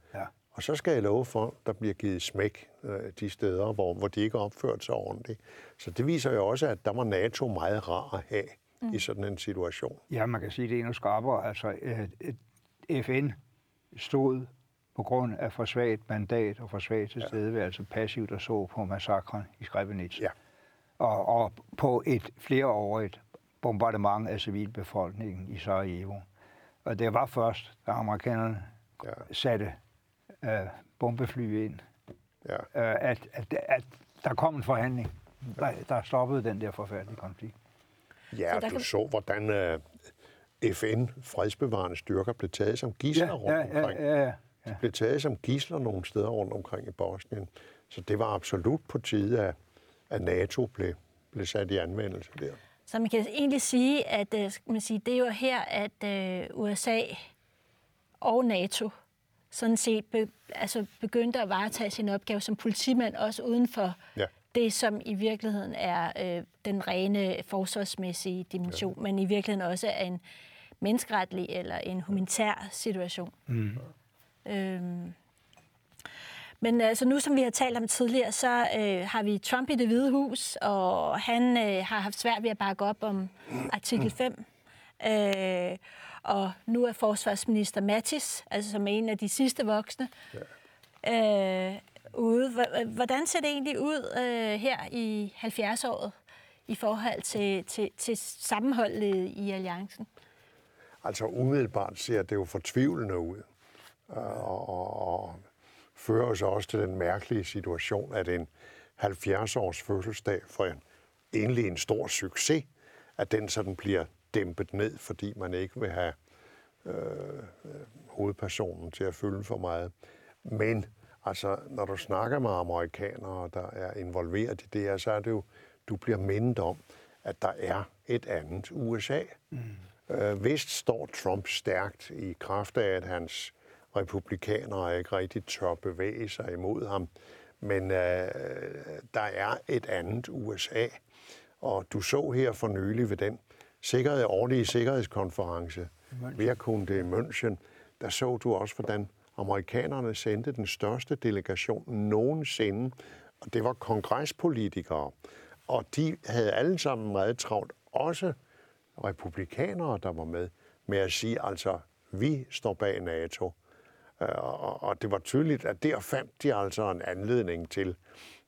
Og så skal jeg love for, at der bliver givet smæk uh, de steder, hvor, hvor de ikke har opført sig ordentligt. Så det viser jo også, at der var NATO meget rar at have mm. i sådan en situation. Ja, man kan sige, det er endnu skarpere. Altså, et FN stod på grund af for svagt mandat og for svagt tilstedeværelse ja. passivt og så på massakren i Srebrenica. Ja. Og, og på et flereårigt bombardement af civilbefolkningen i Sarajevo. Og det var først, da amerikanerne ja. satte uh, bombefly ind, ja. uh, at, at, at der kom en forhandling, der, der stoppede den der forfærdelige konflikt. Ja, så du kan... så, hvordan øh, FN, fredsbevarende styrker, blev taget som gisler ja, rundt ja, omkring. Ja, ja, ja. De blev taget som gisler nogle steder rundt omkring i Bosnien. Så det var absolut på tide, at, at NATO blev, blev sat i anvendelse der. Så man kan egentlig sige, at øh, man sige, det er jo her, at uh, USA og NATO sådan set be, altså begyndte at varetage sin opgave som politimand, også uden for ja det, som i virkeligheden er øh, den rene forsvarsmæssige dimension, ja. men i virkeligheden også er en menneskeretlig eller en humanitær situation. Mm. Øhm, men altså nu, som vi har talt om tidligere, så øh, har vi Trump i det hvide hus, og han øh, har haft svært ved at bakke op om artikel 5. Øh, og nu er forsvarsminister Mattis, altså som en af de sidste voksne, ja. øh, ude. Hvordan ser det egentlig ud øh, her i 70-året i forhold til, til, til sammenholdet i alliancen? Altså umiddelbart ser det jo fortvivlende ud. Og, og, og fører os også til den mærkelige situation, at en 70-års fødselsdag for en, egentlig en stor succes at den sådan bliver dæmpet ned, fordi man ikke vil have øh, hovedpersonen til at fylde for meget. Men altså, når du snakker med amerikanere, der er involveret i det her, så er det jo, du bliver mindet om, at der er et andet USA. Mm. Øh, vist står Trump stærkt i kraft af, at hans republikanere ikke rigtig tør bevæge sig imod ham. Men øh, der er et andet USA. Og du så her for nylig ved den sikkerhed, årlige sikkerhedskonference, Værkunde i München, der så du også, hvordan amerikanerne sendte den største delegation nogensinde, og det var kongrespolitikere. Og de havde alle sammen meget travlt, også republikanere, der var med, med at sige, altså, vi står bag NATO. Øh, og det var tydeligt, at der fandt de altså en anledning til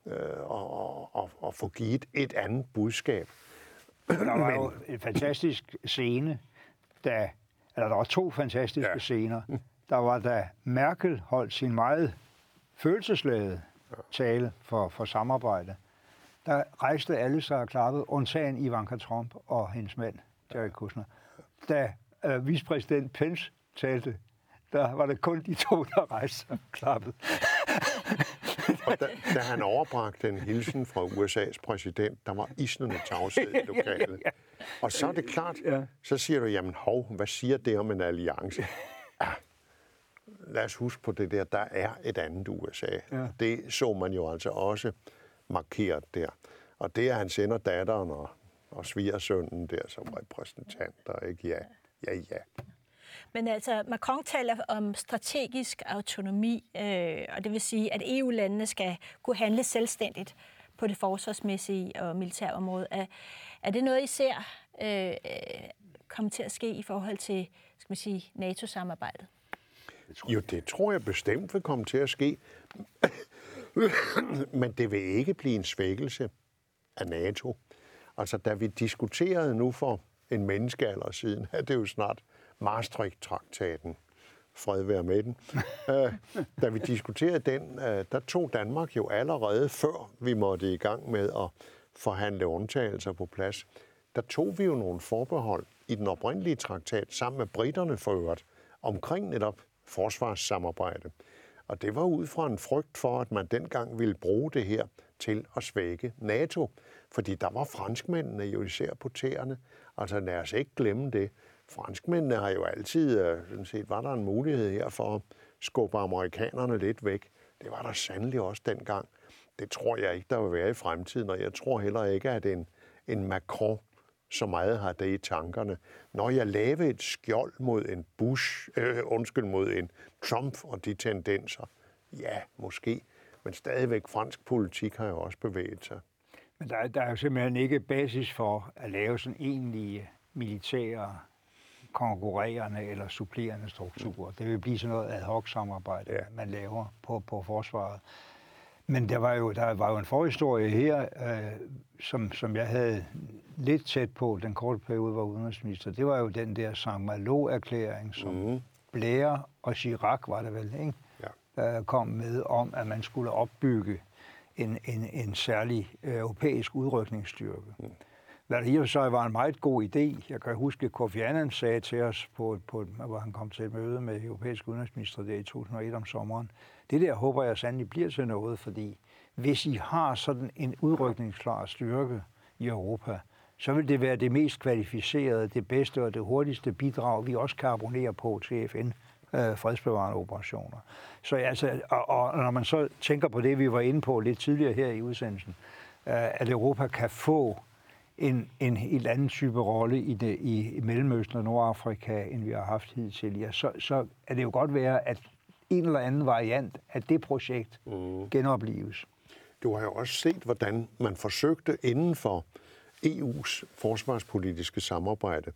øh, at, at, at få givet et andet budskab. Der var jo en fantastisk scene, da, eller der var to fantastiske ja. scener. Der var da Merkel holdt sin meget følelsesladede tale for, for samarbejde. Der rejste alle sig og klappede, undtagen Ivanka Trump og hendes mand, Jared Kushner. Da øh, vicepræsident Pence talte, der var det kun de to, der rejste sig og klappede. Og da, da han overbragte en hilsen fra USA's præsident, der var isnende tavshed i lokalet. Og så er det klart, så siger du, jamen hov, hvad siger det om en alliance? Ja, lad os huske på det der, der er et andet USA. Ja. Det så man jo altså også markeret der. Og det er, han sender datteren og, og svigersønnen der som repræsentanter, ikke? Ja, ja, ja. Men altså, Macron taler om strategisk autonomi, øh, og det vil sige, at EU-landene skal kunne handle selvstændigt på det forsvarsmæssige og militære område. Er, er det noget, I ser øh, komme til at ske i forhold til skal man sige, NATO-samarbejdet? Jo, det tror jeg bestemt vil komme til at ske. Men det vil ikke blive en svækkelse af NATO. Altså, da vi diskuterede nu for en menneskealder siden, det er jo snart Maastricht-traktaten, fred være med den. Øh, da vi diskuterede den, øh, der tog Danmark jo allerede før vi måtte i gang med at forhandle undtagelser på plads, der tog vi jo nogle forbehold i den oprindelige traktat sammen med britterne for øvrigt omkring netop forsvarssamarbejde. Og det var ud fra en frygt for, at man dengang ville bruge det her til at svække NATO. Fordi der var franskmændene jo især på tæerne. Altså lad os ikke glemme det. Franskmændene har jo altid, øh, sådan set, var der en mulighed her for at skubbe amerikanerne lidt væk. Det var der sandelig også dengang. Det tror jeg ikke, der vil være i fremtiden, og jeg tror heller ikke, at en, en Macron så meget har det i tankerne. Når jeg laver et skjold mod en Bush, øh, undskyld, mod en Trump og de tendenser, ja, måske, men stadigvæk fransk politik har jo også bevæget sig. Men der, der er jo simpelthen ikke basis for at lave sådan egentlige militære konkurrerende eller supplerende strukturer. Det vil blive sådan noget ad hoc samarbejde, ja. man laver på, på forsvaret. Men der var jo, der var jo en forhistorie her, øh, som, som jeg havde lidt tæt på den korte periode, var udenrigsminister. Det var jo den der Saint Malo-erklæring, som mm. Blair og Chirac, var det vel, ikke? Ja. Øh, kom med om, at man skulle opbygge en, en, en særlig øh, europæisk udrykningsstyrke. Mm. Hvad der i og så var en meget god idé. Jeg kan huske, at Kofi Annan sagde til os, på, på, hvor han kom til et møde med europæiske udenrigsminister der i 2001 om sommeren, det der håber jeg sandelig bliver til noget, fordi hvis I har sådan en udrykningsklar styrke i Europa, så vil det være det mest kvalificerede, det bedste og det hurtigste bidrag, vi også kan abonnere på til FN øh, fredsbevarende operationer. Så altså, og, og når man så tænker på det, vi var inde på lidt tidligere her i udsendelsen, øh, at Europa kan få en, en helt anden type rolle i, det, i Mellemøsten og Nordafrika, end vi har haft hidtil, ja, så, så er det jo godt være, at en eller anden variant af det projekt mm. genopleves. Du har jo også set, hvordan man forsøgte inden for EU's forsvarspolitiske samarbejde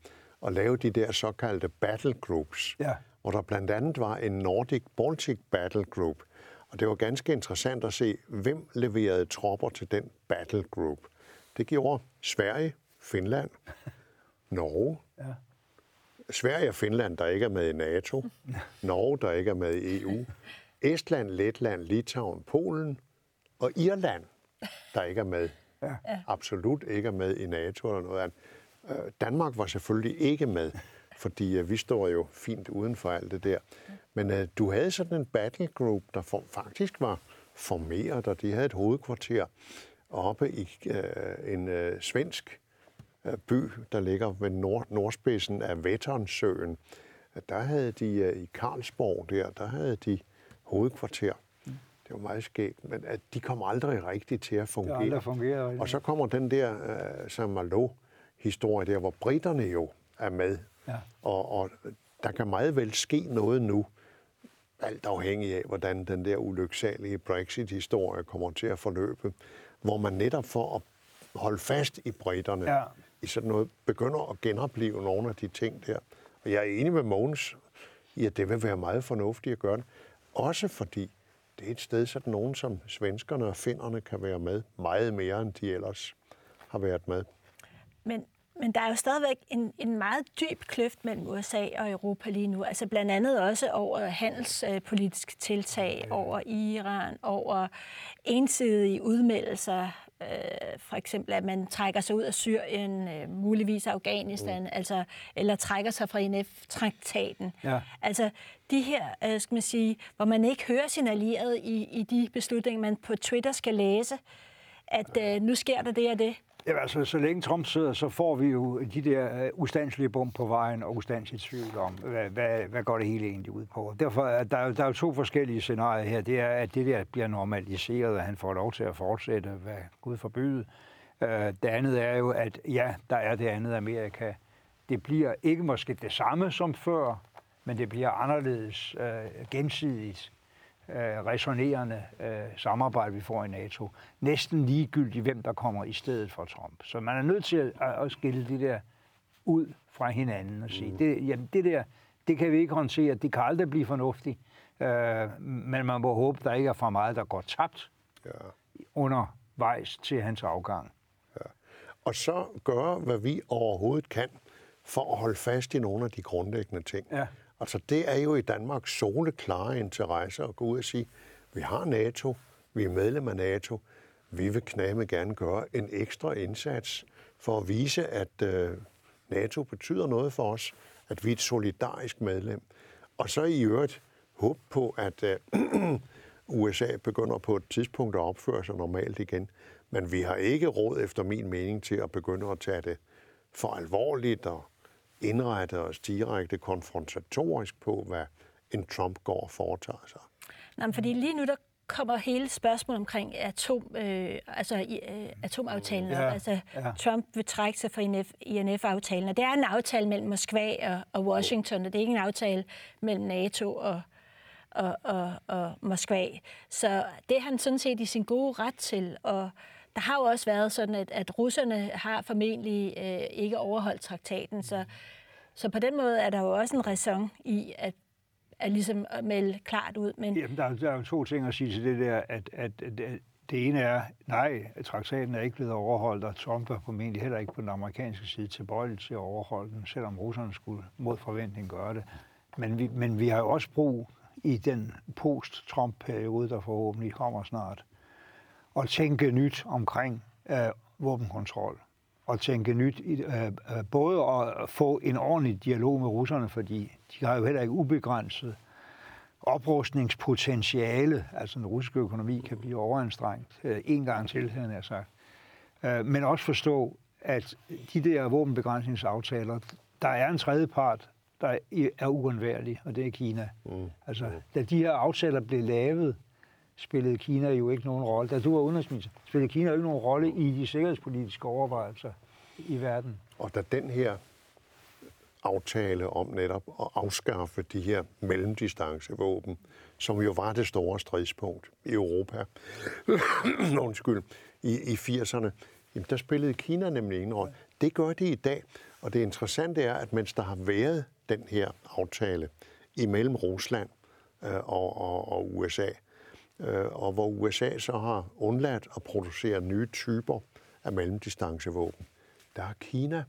at lave de der såkaldte battle groups, ja. hvor der blandt andet var en Nordic Baltic Battle Group. Og det var ganske interessant at se, hvem leverede tropper til den battle group. Det gjorde Sverige, Finland, Norge, ja. Sverige og Finland, der ikke er med i NATO, Norge, der ikke er med i EU, Estland, Letland, Litauen, Polen og Irland, der ikke er med. Ja. Absolut ikke er med i NATO eller noget andet. Øh, Danmark var selvfølgelig ikke med, fordi øh, vi står jo fint uden for alt det der. Men øh, du havde sådan en battle group, der for, faktisk var formeret, og de havde et hovedkvarter oppe i øh, en øh, svensk øh, by, der ligger ved nord, nordspidsen af Vätternsøen. Der havde de øh, i Karlsborg der, der havde de hovedkvarter. Det var meget skægt, men at de kom aldrig rigtigt til at fungere. Det fungeret, og så kommer den der uh, Saint-Malo-historie der, hvor britterne jo er med. Ja. Og, og der kan meget vel ske noget nu, alt afhængig af, hvordan den der ulyksalige Brexit-historie kommer til at forløbe, hvor man netop for at holde fast i britterne ja. i sådan noget, begynder at genopleve nogle af de ting der. Og jeg er enig med Mogens i, at det vil være meget fornuftigt at gøre det. Også fordi det er et sted, så nogen som svenskerne og finnerne kan være med meget mere, end de ellers har været med. Men, men der er jo stadigvæk en, en meget dyb kløft mellem USA og Europa lige nu. Altså blandt andet også over handelspolitiske tiltag, over Iran, over ensidige udmeldelser øh, for eksempel, at man trækker sig ud af Syrien, øh, muligvis Afghanistan, mm. altså, eller trækker sig fra INF-traktaten. Ja. Altså, de her, øh, skal man sige, hvor man ikke hører sin allierede i, i de beslutninger, man på Twitter skal læse, at øh, nu sker der det og det. Ja, altså, så længe Trump sidder, så får vi jo de der uh, ustandslige bum på vejen og ustandsligt tvivl om, hvad, hvad, hvad går det hele egentlig ud på. Derfor er der, der er jo to forskellige scenarier her. Det er, at det der bliver normaliseret, og han får lov til at fortsætte, hvad Gud forbyde. Uh, det andet er jo, at ja, der er det andet Amerika. Det bliver ikke måske det samme som før, men det bliver anderledes uh, gensidigt øh, resonerende øh, samarbejde, vi får i NATO. Næsten ligegyldigt, hvem der kommer i stedet for Trump. Så man er nødt til at, at skille det der ud fra hinanden og sige, mm. det, jamen, det der, det kan vi ikke håndtere, det kan aldrig blive fornuftigt, øh, men man må håbe, der ikke er for meget, der går tabt ja. undervejs til hans afgang. Ja. Og så gøre, hvad vi overhovedet kan, for at holde fast i nogle af de grundlæggende ting. Ja. Altså det er jo i Danmark soleklare interesse at gå ud og sige, vi har NATO, vi er medlem af NATO, vi vil knæme gerne gøre en ekstra indsats for at vise, at øh, NATO betyder noget for os, at vi er et solidarisk medlem. Og så i øvrigt håb på, at øh, USA begynder på et tidspunkt at opføre sig normalt igen. Men vi har ikke råd, efter min mening, til at begynde at tage det for alvorligt og indrette os direkte konfrontatorisk på, hvad en Trump går og foretager sig. Nej, fordi lige nu der kommer hele spørgsmålet omkring atom, øh, altså, øh, atomaftalen. Ja, altså, ja. Trump vil trække sig fra INF, INF-aftalen, og det er en aftale mellem Moskva og, og Washington, og det er ikke en aftale mellem NATO og, og, og, og Moskva. Så det er han sådan set i sin gode ret til, og der har jo også været sådan, at, at russerne har formentlig øh, ikke overholdt traktaten, så, så på den måde er der jo også en ræson i at, at ligesom at melde klart ud. Men... Jamen, der, er, der er jo to ting at sige til det der, at, at, at det ene er, nej, traktaten er ikke blevet overholdt, og Trump er formentlig heller ikke på den amerikanske side tilbøjelig til at overholde den, selvom russerne skulle mod forventning gøre det. Men vi, men vi har jo også brug i den post-Trump-periode, der forhåbentlig kommer snart, at tænke nyt omkring øh, våbenkontrol. Og tænke nyt, øh, øh, både at få en ordentlig dialog med russerne, fordi de har jo heller ikke ubegrænset oprustningspotentiale, altså den russiske økonomi kan blive overanstrengt øh, en gang til, han har sagt. Øh, men også forstå, at de der våbenbegrænsningsaftaler, der er en tredje part, der er uundværlig, og det er Kina. Mm. Altså, da de her aftaler blev lavet, spillede Kina jo ikke nogen rolle. Da du var udenrigsminister, spillede Kina jo ikke nogen rolle i de sikkerhedspolitiske overvejelser i verden. Og da den her aftale om netop at afskaffe de her mellemdistancevåben, som jo var det store stridspunkt i Europa, undskyld, i, i 80'erne, jamen der spillede Kina nemlig en rolle. Det gør de i dag, og det interessante er, at mens der har været den her aftale imellem Rusland øh, og, og, og USA, Øh, og hvor USA så har undladt at producere nye typer af mellemdistancevåben. Der har Kina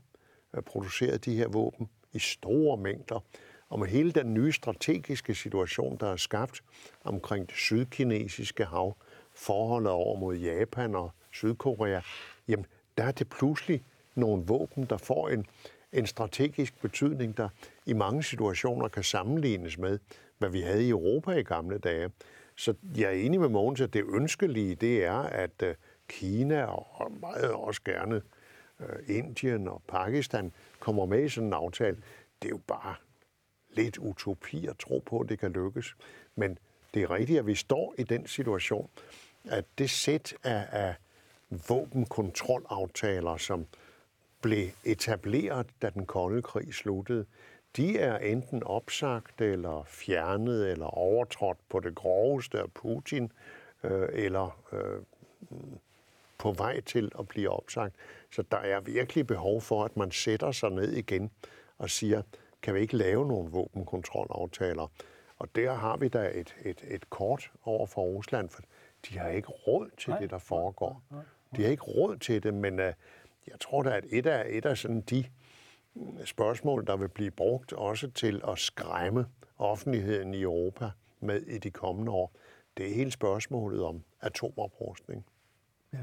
øh, produceret de her våben i store mængder, og med hele den nye strategiske situation, der er skabt omkring det sydkinesiske hav, forholdet over mod Japan og Sydkorea, jamen der er det pludselig nogle våben, der får en, en strategisk betydning, der i mange situationer kan sammenlignes med, hvad vi havde i Europa i gamle dage. Så jeg er enig med Mogens, at det ønskelige, det er, at øh, Kina og meget også gerne øh, Indien og Pakistan kommer med i sådan en aftale. Det er jo bare lidt utopi at tro på, at det kan lykkes. Men det er rigtigt, at vi står i den situation, at det sæt af, af våbenkontrolaftaler, som blev etableret, da den kolde krig sluttede, de er enten opsagt eller fjernet eller overtrådt på det groveste af Putin, øh, eller øh, på vej til at blive opsagt. Så der er virkelig behov for, at man sætter sig ned igen og siger, kan vi ikke lave nogle våbenkontrolaftaler? Og der har vi da et, et, et kort over for Rusland, for de har ikke råd til Nej. det, der foregår. De har ikke råd til det, men uh, jeg tror da, at et af, et af sådan de spørgsmål, der vil blive brugt også til at skræmme offentligheden i Europa med i de kommende år, det er hele spørgsmålet om atomoprustning. Ja.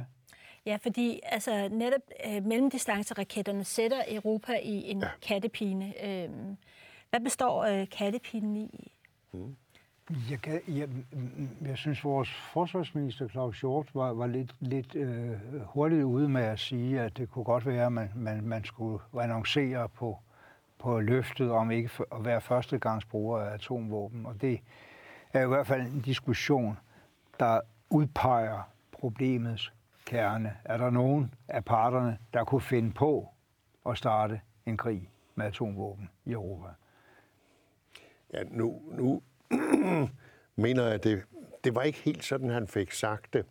Ja, fordi altså, netop øh, mellemdistanceraketterne sætter Europa i en ja. kattepine. Øh, hvad består øh, kattepinen i? Mm. Jeg, kan, jeg, jeg synes, vores forsvarsminister Claus Hjort var, var lidt, lidt øh, hurtigt ude med at sige, at det kunne godt være, at man, man, man skulle annoncere på, på løftet om ikke at være førstegangsbruger af atomvåben. Og det er i hvert fald en diskussion, der udpeger problemets kerne. Er der nogen af parterne, der kunne finde på at starte en krig med atomvåben i Europa? Ja, nu, nu mener jeg, at det, det var ikke helt sådan, han fik sagt det.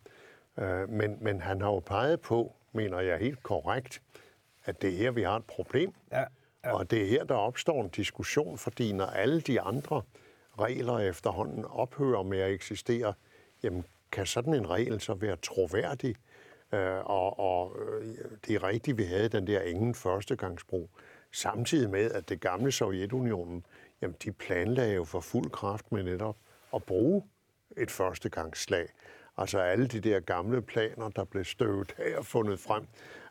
Øh, men, men han har jo peget på, mener jeg helt korrekt, at det er her, vi har et problem. Ja, ja. Og det er her, der opstår en diskussion, fordi når alle de andre regler efterhånden ophører med at eksistere, jamen kan sådan en regel så være troværdig? Øh, og, og øh, det er rigtigt, vi havde den der ingen førstegangsbrug. Samtidig med, at det gamle Sovjetunionen, jamen de planlagde jo for fuld kraft med netop at bruge et førstegangsslag. Altså alle de der gamle planer, der blev støvet af og fundet frem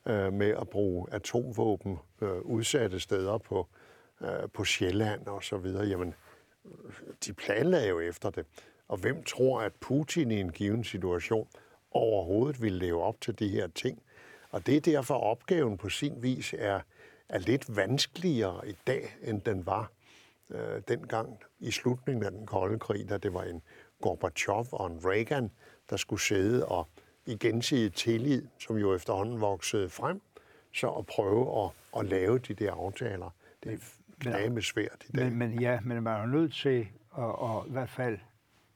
øh, med at bruge atomvåben øh, udsatte steder på, øh, på Sjælland og så videre, jamen de planlagde jo efter det. Og hvem tror, at Putin i en given situation overhovedet ville leve op til de her ting? Og det er derfor opgaven på sin vis er, er lidt vanskeligere i dag, end den var øh, dengang i slutningen af den kolde krig, da det var en Gorbachev og en Reagan, der skulle sidde og i gensidig tillid, som jo efterhånden voksede frem, så at prøve at, at lave de der aftaler. Det er knæme svært i dag. Men, men ja, men man er nødt til at, at, i hvert fald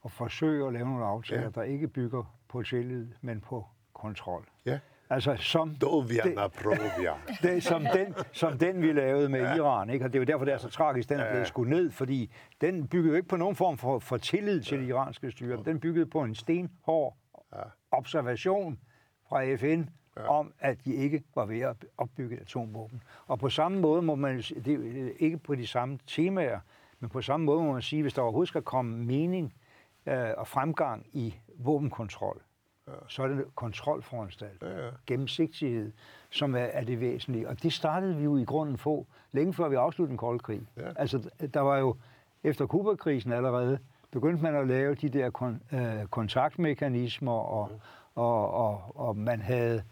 at forsøge at lave nogle aftaler, ja. der ikke bygger på tillid, men på kontrol. Ja. Altså som Dovia den, provia. det, som, den, som den, vi lavede med ja. Iran. Ikke? Og det er jo derfor, det er så tragisk, den er blevet skudt ned, fordi den byggede jo ikke på nogen form for, for tillid til det iranske styre. Den byggede på en stenhård observation fra FN ja. om, at de ikke var ved at opbygge et atomvåben. Og på samme måde må man, det er ikke på de samme temaer, men på samme måde må man sige, hvis der overhovedet skal komme mening øh, og fremgang i våbenkontrol, ja. så er det kontrolforanstaltning, ja, ja. gennemsigtighed, som er, er det væsentlige. Og det startede vi jo i grunden få, længe før vi afsluttede den kolde krig. Ja. Altså, der var jo, efter Kuba-krisen allerede, begyndte man at lave de der kon, øh, kontaktmekanismer, og, ja. og, og, og man havde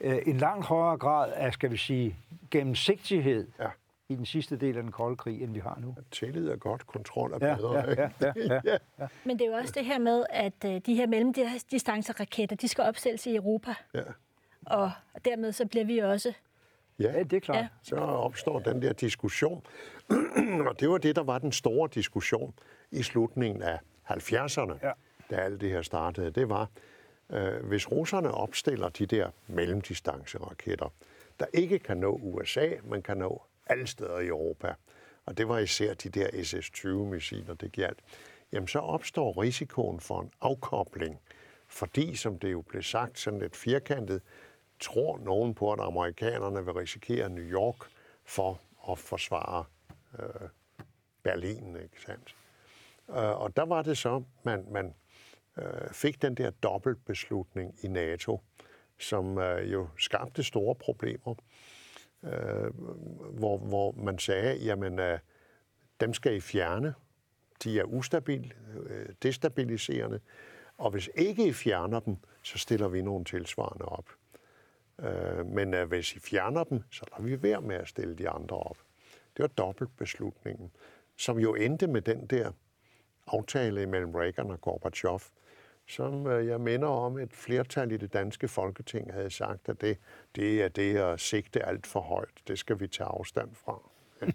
øh, en langt højere grad af, skal vi sige, gennemsigtighed ja i den sidste del af den kolde krig, end vi har nu. Tillid er godt, kontrol er bedre. Ja, ja, ja, ja, ja, ja. Men det er jo også det her med, at øh, de her mellemdistanceraketter, de skal opstilles i Europa. Ja. Og dermed så bliver vi også... Ja, ja det er klart. Ja. Så opstår den der diskussion. og det var det, der var den store diskussion i slutningen af 70'erne, ja. da alt det her startede. Det var, øh, hvis russerne opstiller de der mellemdistanceraketter, der ikke kan nå USA, men kan nå alle steder i Europa, og det var især de der SS-20-missiler, det galt, jamen så opstår risikoen for en afkobling, fordi, som det jo blev sagt sådan lidt firkantet, tror nogen på, at amerikanerne vil risikere New York for at forsvare øh, Berlin, ikke sandt? Øh, og der var det så, man, man øh, fik den der dobbeltbeslutning i NATO, som øh, jo skabte store problemer øh, hvor, hvor man sagde, jamen, øh, dem skal I fjerne. De er ustabile, øh, destabiliserende. Og hvis ikke I fjerner dem, så stiller vi nogle tilsvarende op. Øh, men øh, hvis I fjerner dem, så lader vi være med at stille de andre op. Det var dobbeltbeslutningen, som jo endte med den der aftale mellem Reagan og Gorbachev, som øh, jeg minder om, et flertal i det danske folketing havde sagt, at det, det er det at sigte alt for højt. Det skal vi tage afstand fra.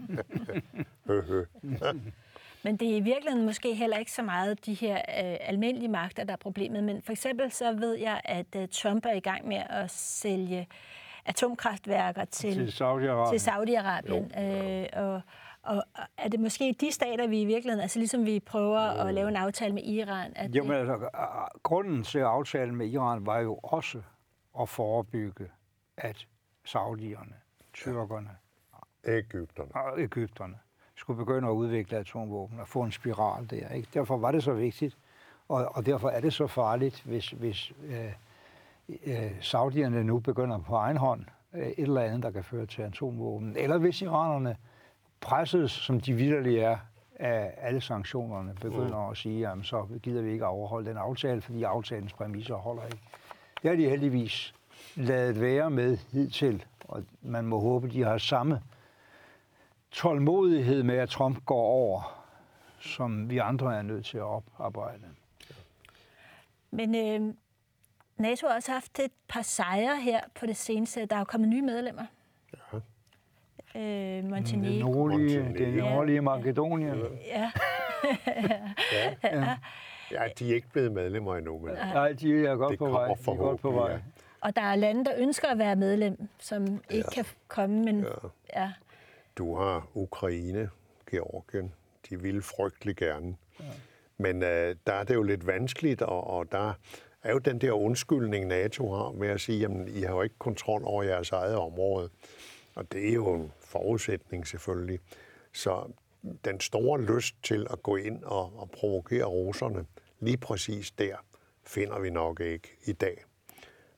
Men det er i virkeligheden måske heller ikke så meget de her øh, almindelige magter, der er problemet. Men for eksempel så ved jeg, at øh, Trump er i gang med at sælge atomkraftværker til, til Saudi-Arabien. Til Saudi-Arabien. Øh, og, og er det måske de stater, vi i virkeligheden, altså ligesom vi prøver at lave en aftale med Iran? At jo, men altså, grunden til aftalen med Iran var jo også at forebygge, at saudierne, tyrkerne, Ægypterne. og Ægypterne skulle begynde at udvikle atomvåben og få en spiral der. Ikke? Derfor var det så vigtigt, og, og derfor er det så farligt, hvis, hvis øh, øh, saudierne nu begynder på egen hånd øh, et eller andet, der kan føre til atomvåben. Eller hvis iranerne presset, som de vidderlige er, af alle sanktionerne, begynder mm. at sige, at så gider vi ikke overholde den aftale, fordi aftalens præmisser holder ikke. Det har de heldigvis lavet være med hidtil, og man må håbe, de har samme tålmodighed med, at Trump går over, som vi andre er nødt til at oparbejde. Men øh, NATO har også haft et par sejre her på det seneste. Der er jo kommet nye medlemmer. Øh, Montenegro. Det nordlige, det nordlige Makedonien. Ja. ja. ja. Ja, de er ikke blevet medlemmer endnu, men Nej, de er godt, på vej. De er godt på vej. Ja. Og der er lande, der ønsker at være medlem, som ikke ja. kan komme, men ja. ja. Du har Ukraine, Georgien, de vil frygtelig gerne. Ja. Men øh, der er det jo lidt vanskeligt, og, og der er jo den der undskyldning, NATO har med at sige, at I har jo ikke kontrol over jeres eget område. Og det er jo en forudsætning selvfølgelig. Så den store lyst til at gå ind og, og provokere russerne, lige præcis der, finder vi nok ikke i dag.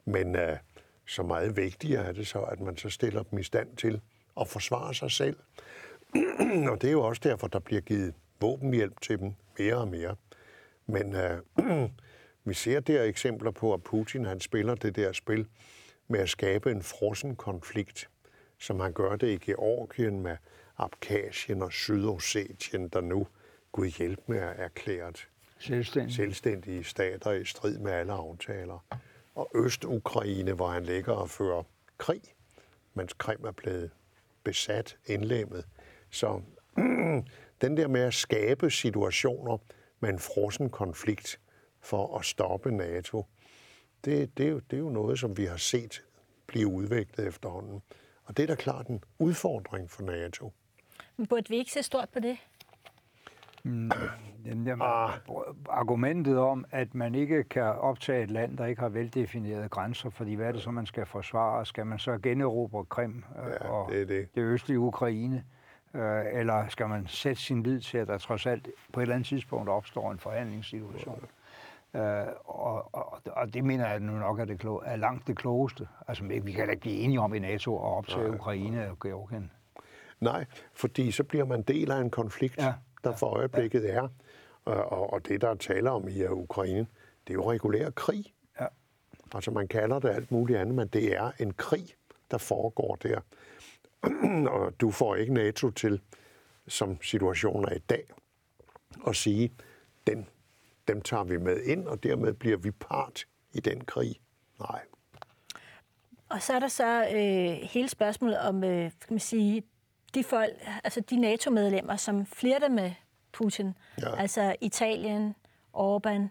Men øh, så meget vigtigere er det så, at man så stiller dem i stand til at forsvare sig selv. og det er jo også derfor, der bliver givet våbenhjælp til dem mere og mere. Men øh, vi ser der eksempler på, at Putin han spiller det der spil med at skabe en frossen konflikt, som han gør det i Georgien med Abkhazien og Sydossetien, der nu, Gud hjælp med, er erklæret selvstændige. selvstændige stater i strid med alle aftaler. Og Øst-Ukraine, hvor han ligger og fører krig, mens Krim er blevet besat, indlemmet. Så den der med at skabe situationer med en frossen konflikt for at stoppe NATO, det, det, er jo, det er jo noget, som vi har set blive udviklet efterhånden. Og det er da klart en udfordring for NATO. Men burde vi ikke se stort på det? Mm, jamen, ah. Argumentet om, at man ikke kan optage et land, der ikke har veldefinerede grænser, fordi hvad er det så, man skal forsvare? Skal man så generobre Krim øh, ja, og det, det. det østlige Ukraine? Øh, eller skal man sætte sin lid til, at der trods alt på et eller andet tidspunkt opstår en forhandlingssituation? Ja. Øh, og, og, og det mener jeg nu nok er, det klo- er langt det klogeste. Altså, vi kan da ikke blive enige om i NATO at optage Nej. Ukraine og Georgien. Nej, fordi så bliver man del af en konflikt, ja. der for øjeblikket ja. er. Og, og det, der er tale om i Ukraine, det er jo regulær krig. Ja. Altså man kalder det alt muligt andet, men det er en krig, der foregår der. og du får ikke NATO til, som situationen er i dag, at sige, den, dem tager vi med ind, og dermed bliver vi part i den krig. Nej. Og så er der så øh, hele spørgsmålet om, øh, skal man sige, de folk, altså de NATO-medlemmer, som flirter med Putin, ja. altså Italien, Orbán.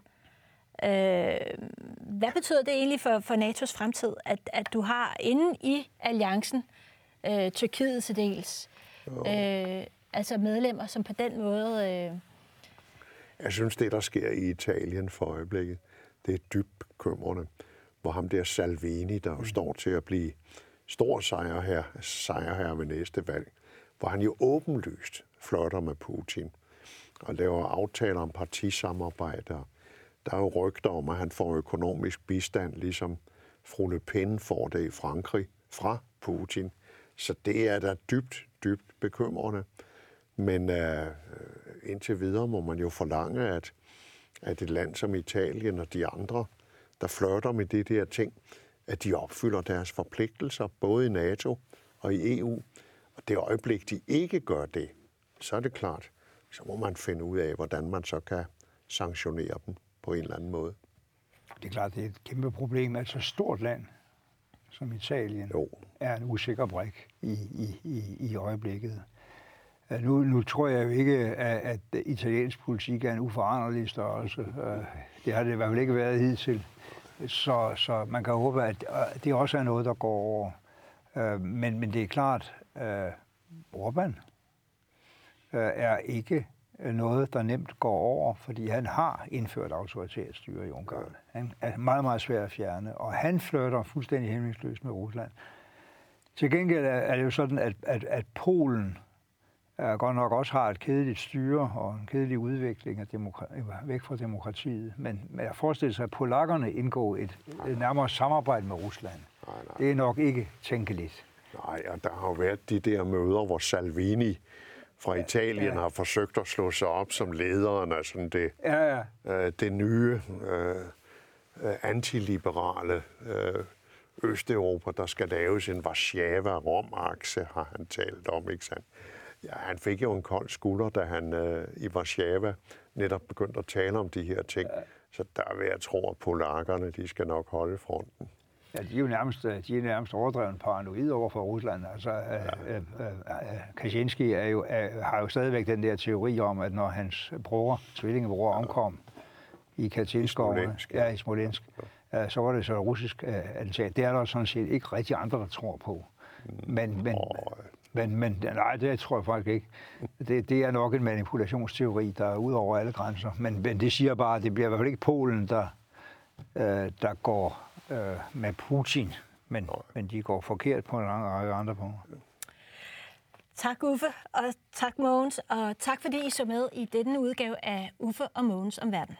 Øh, hvad betyder det egentlig for, for NATO's fremtid, at, at du har inde i alliancen, øh, Tyrkiet til dels, øh, altså medlemmer, som på den måde... Øh... Jeg synes, det, der sker i Italien for øjeblikket, det er dybt bekymrende. Hvor ham der Salvini, der mm. står til at blive stor sejrherre, sejrherre ved næste valg, hvor han jo åbenlyst flotter med Putin og laver aftaler om partisamarbejde. Der er jo rygter om, at han får økonomisk bistand, ligesom fru Le Pen får det i Frankrig fra Putin. Så det er da dybt, dybt bekymrende. Men uh, indtil videre må man jo forlange, at, at et land som Italien og de andre, der flørter med det der ting, at de opfylder deres forpligtelser, både i NATO og i EU. Og det øjeblik, de ikke gør det, så er det klart, så må man finde ud af, hvordan man så kan sanktionere dem på en eller anden måde. Det er klart, det er et kæmpe problem, at så stort land som Italien jo. er en usikker brik i, i, i, i øjeblikket. Nu, nu tror jeg jo ikke, at, at italiensk politik er en uforanderlig størrelse. Øh, det har det i hvert fald ikke været hidtil. Så, så man kan håbe, at det også er noget, der går over. Øh, men, men det er klart, at Orbán er ikke noget, der nemt går over, fordi han har indført autoritært styre i Ungarn. Han er meget, meget svær at fjerne, og han flytter fuldstændig hemmingsløst med Rusland. Til gengæld er det jo sådan, at, at, at Polen er godt nok også har et kedeligt styre og en kedelig udvikling af demokra- væk fra demokratiet. Men, men jeg forestiller sig, at polakkerne indgår et, et nærmere samarbejde med Rusland. Nej, nej. Det er nok ikke tænkeligt. Nej, og der har jo været de der møder, hvor Salvini fra Italien ja. har forsøgt at slå sig op som lederen af sådan det, ja, ja. Øh, det nye øh, øh, antiliberale øh, Østeuropa, der skal laves en Warszawa-Rom-akse, har han talt om, ikke sandt? Ja, han fik jo en kold skulder, da han øh, i Warszawa netop begyndte at tale om de her ting. Ja. Så der vil jeg tro, at polakkerne, de skal nok holde fronten. Ja, de er jo nærmest, øh, de er nærmest overdrevet paranoid over for Rusland. Altså, ja. øh, øh, øh Kaczynski er jo, er, har jo stadigvæk den der teori om, at når hans bror, tvillingebror, omkom i Katynskoven, ja, i Smolensk, ja. så var det så russisk uh, attentat. Det er der sådan set ikke rigtig andre, der tror på. Men, men, men, men nej, det tror jeg faktisk ikke. Det, det er nok en manipulationsteori, der er ud over alle grænser. Men, men det siger bare, at det bliver i hvert fald ikke Polen, der, øh, der går øh, med Putin, men, men de går forkert på en lang række andre punkter. Tak Uffe, og tak Mogens, og tak fordi I så med i denne udgave af Uffe og Mogens om verden.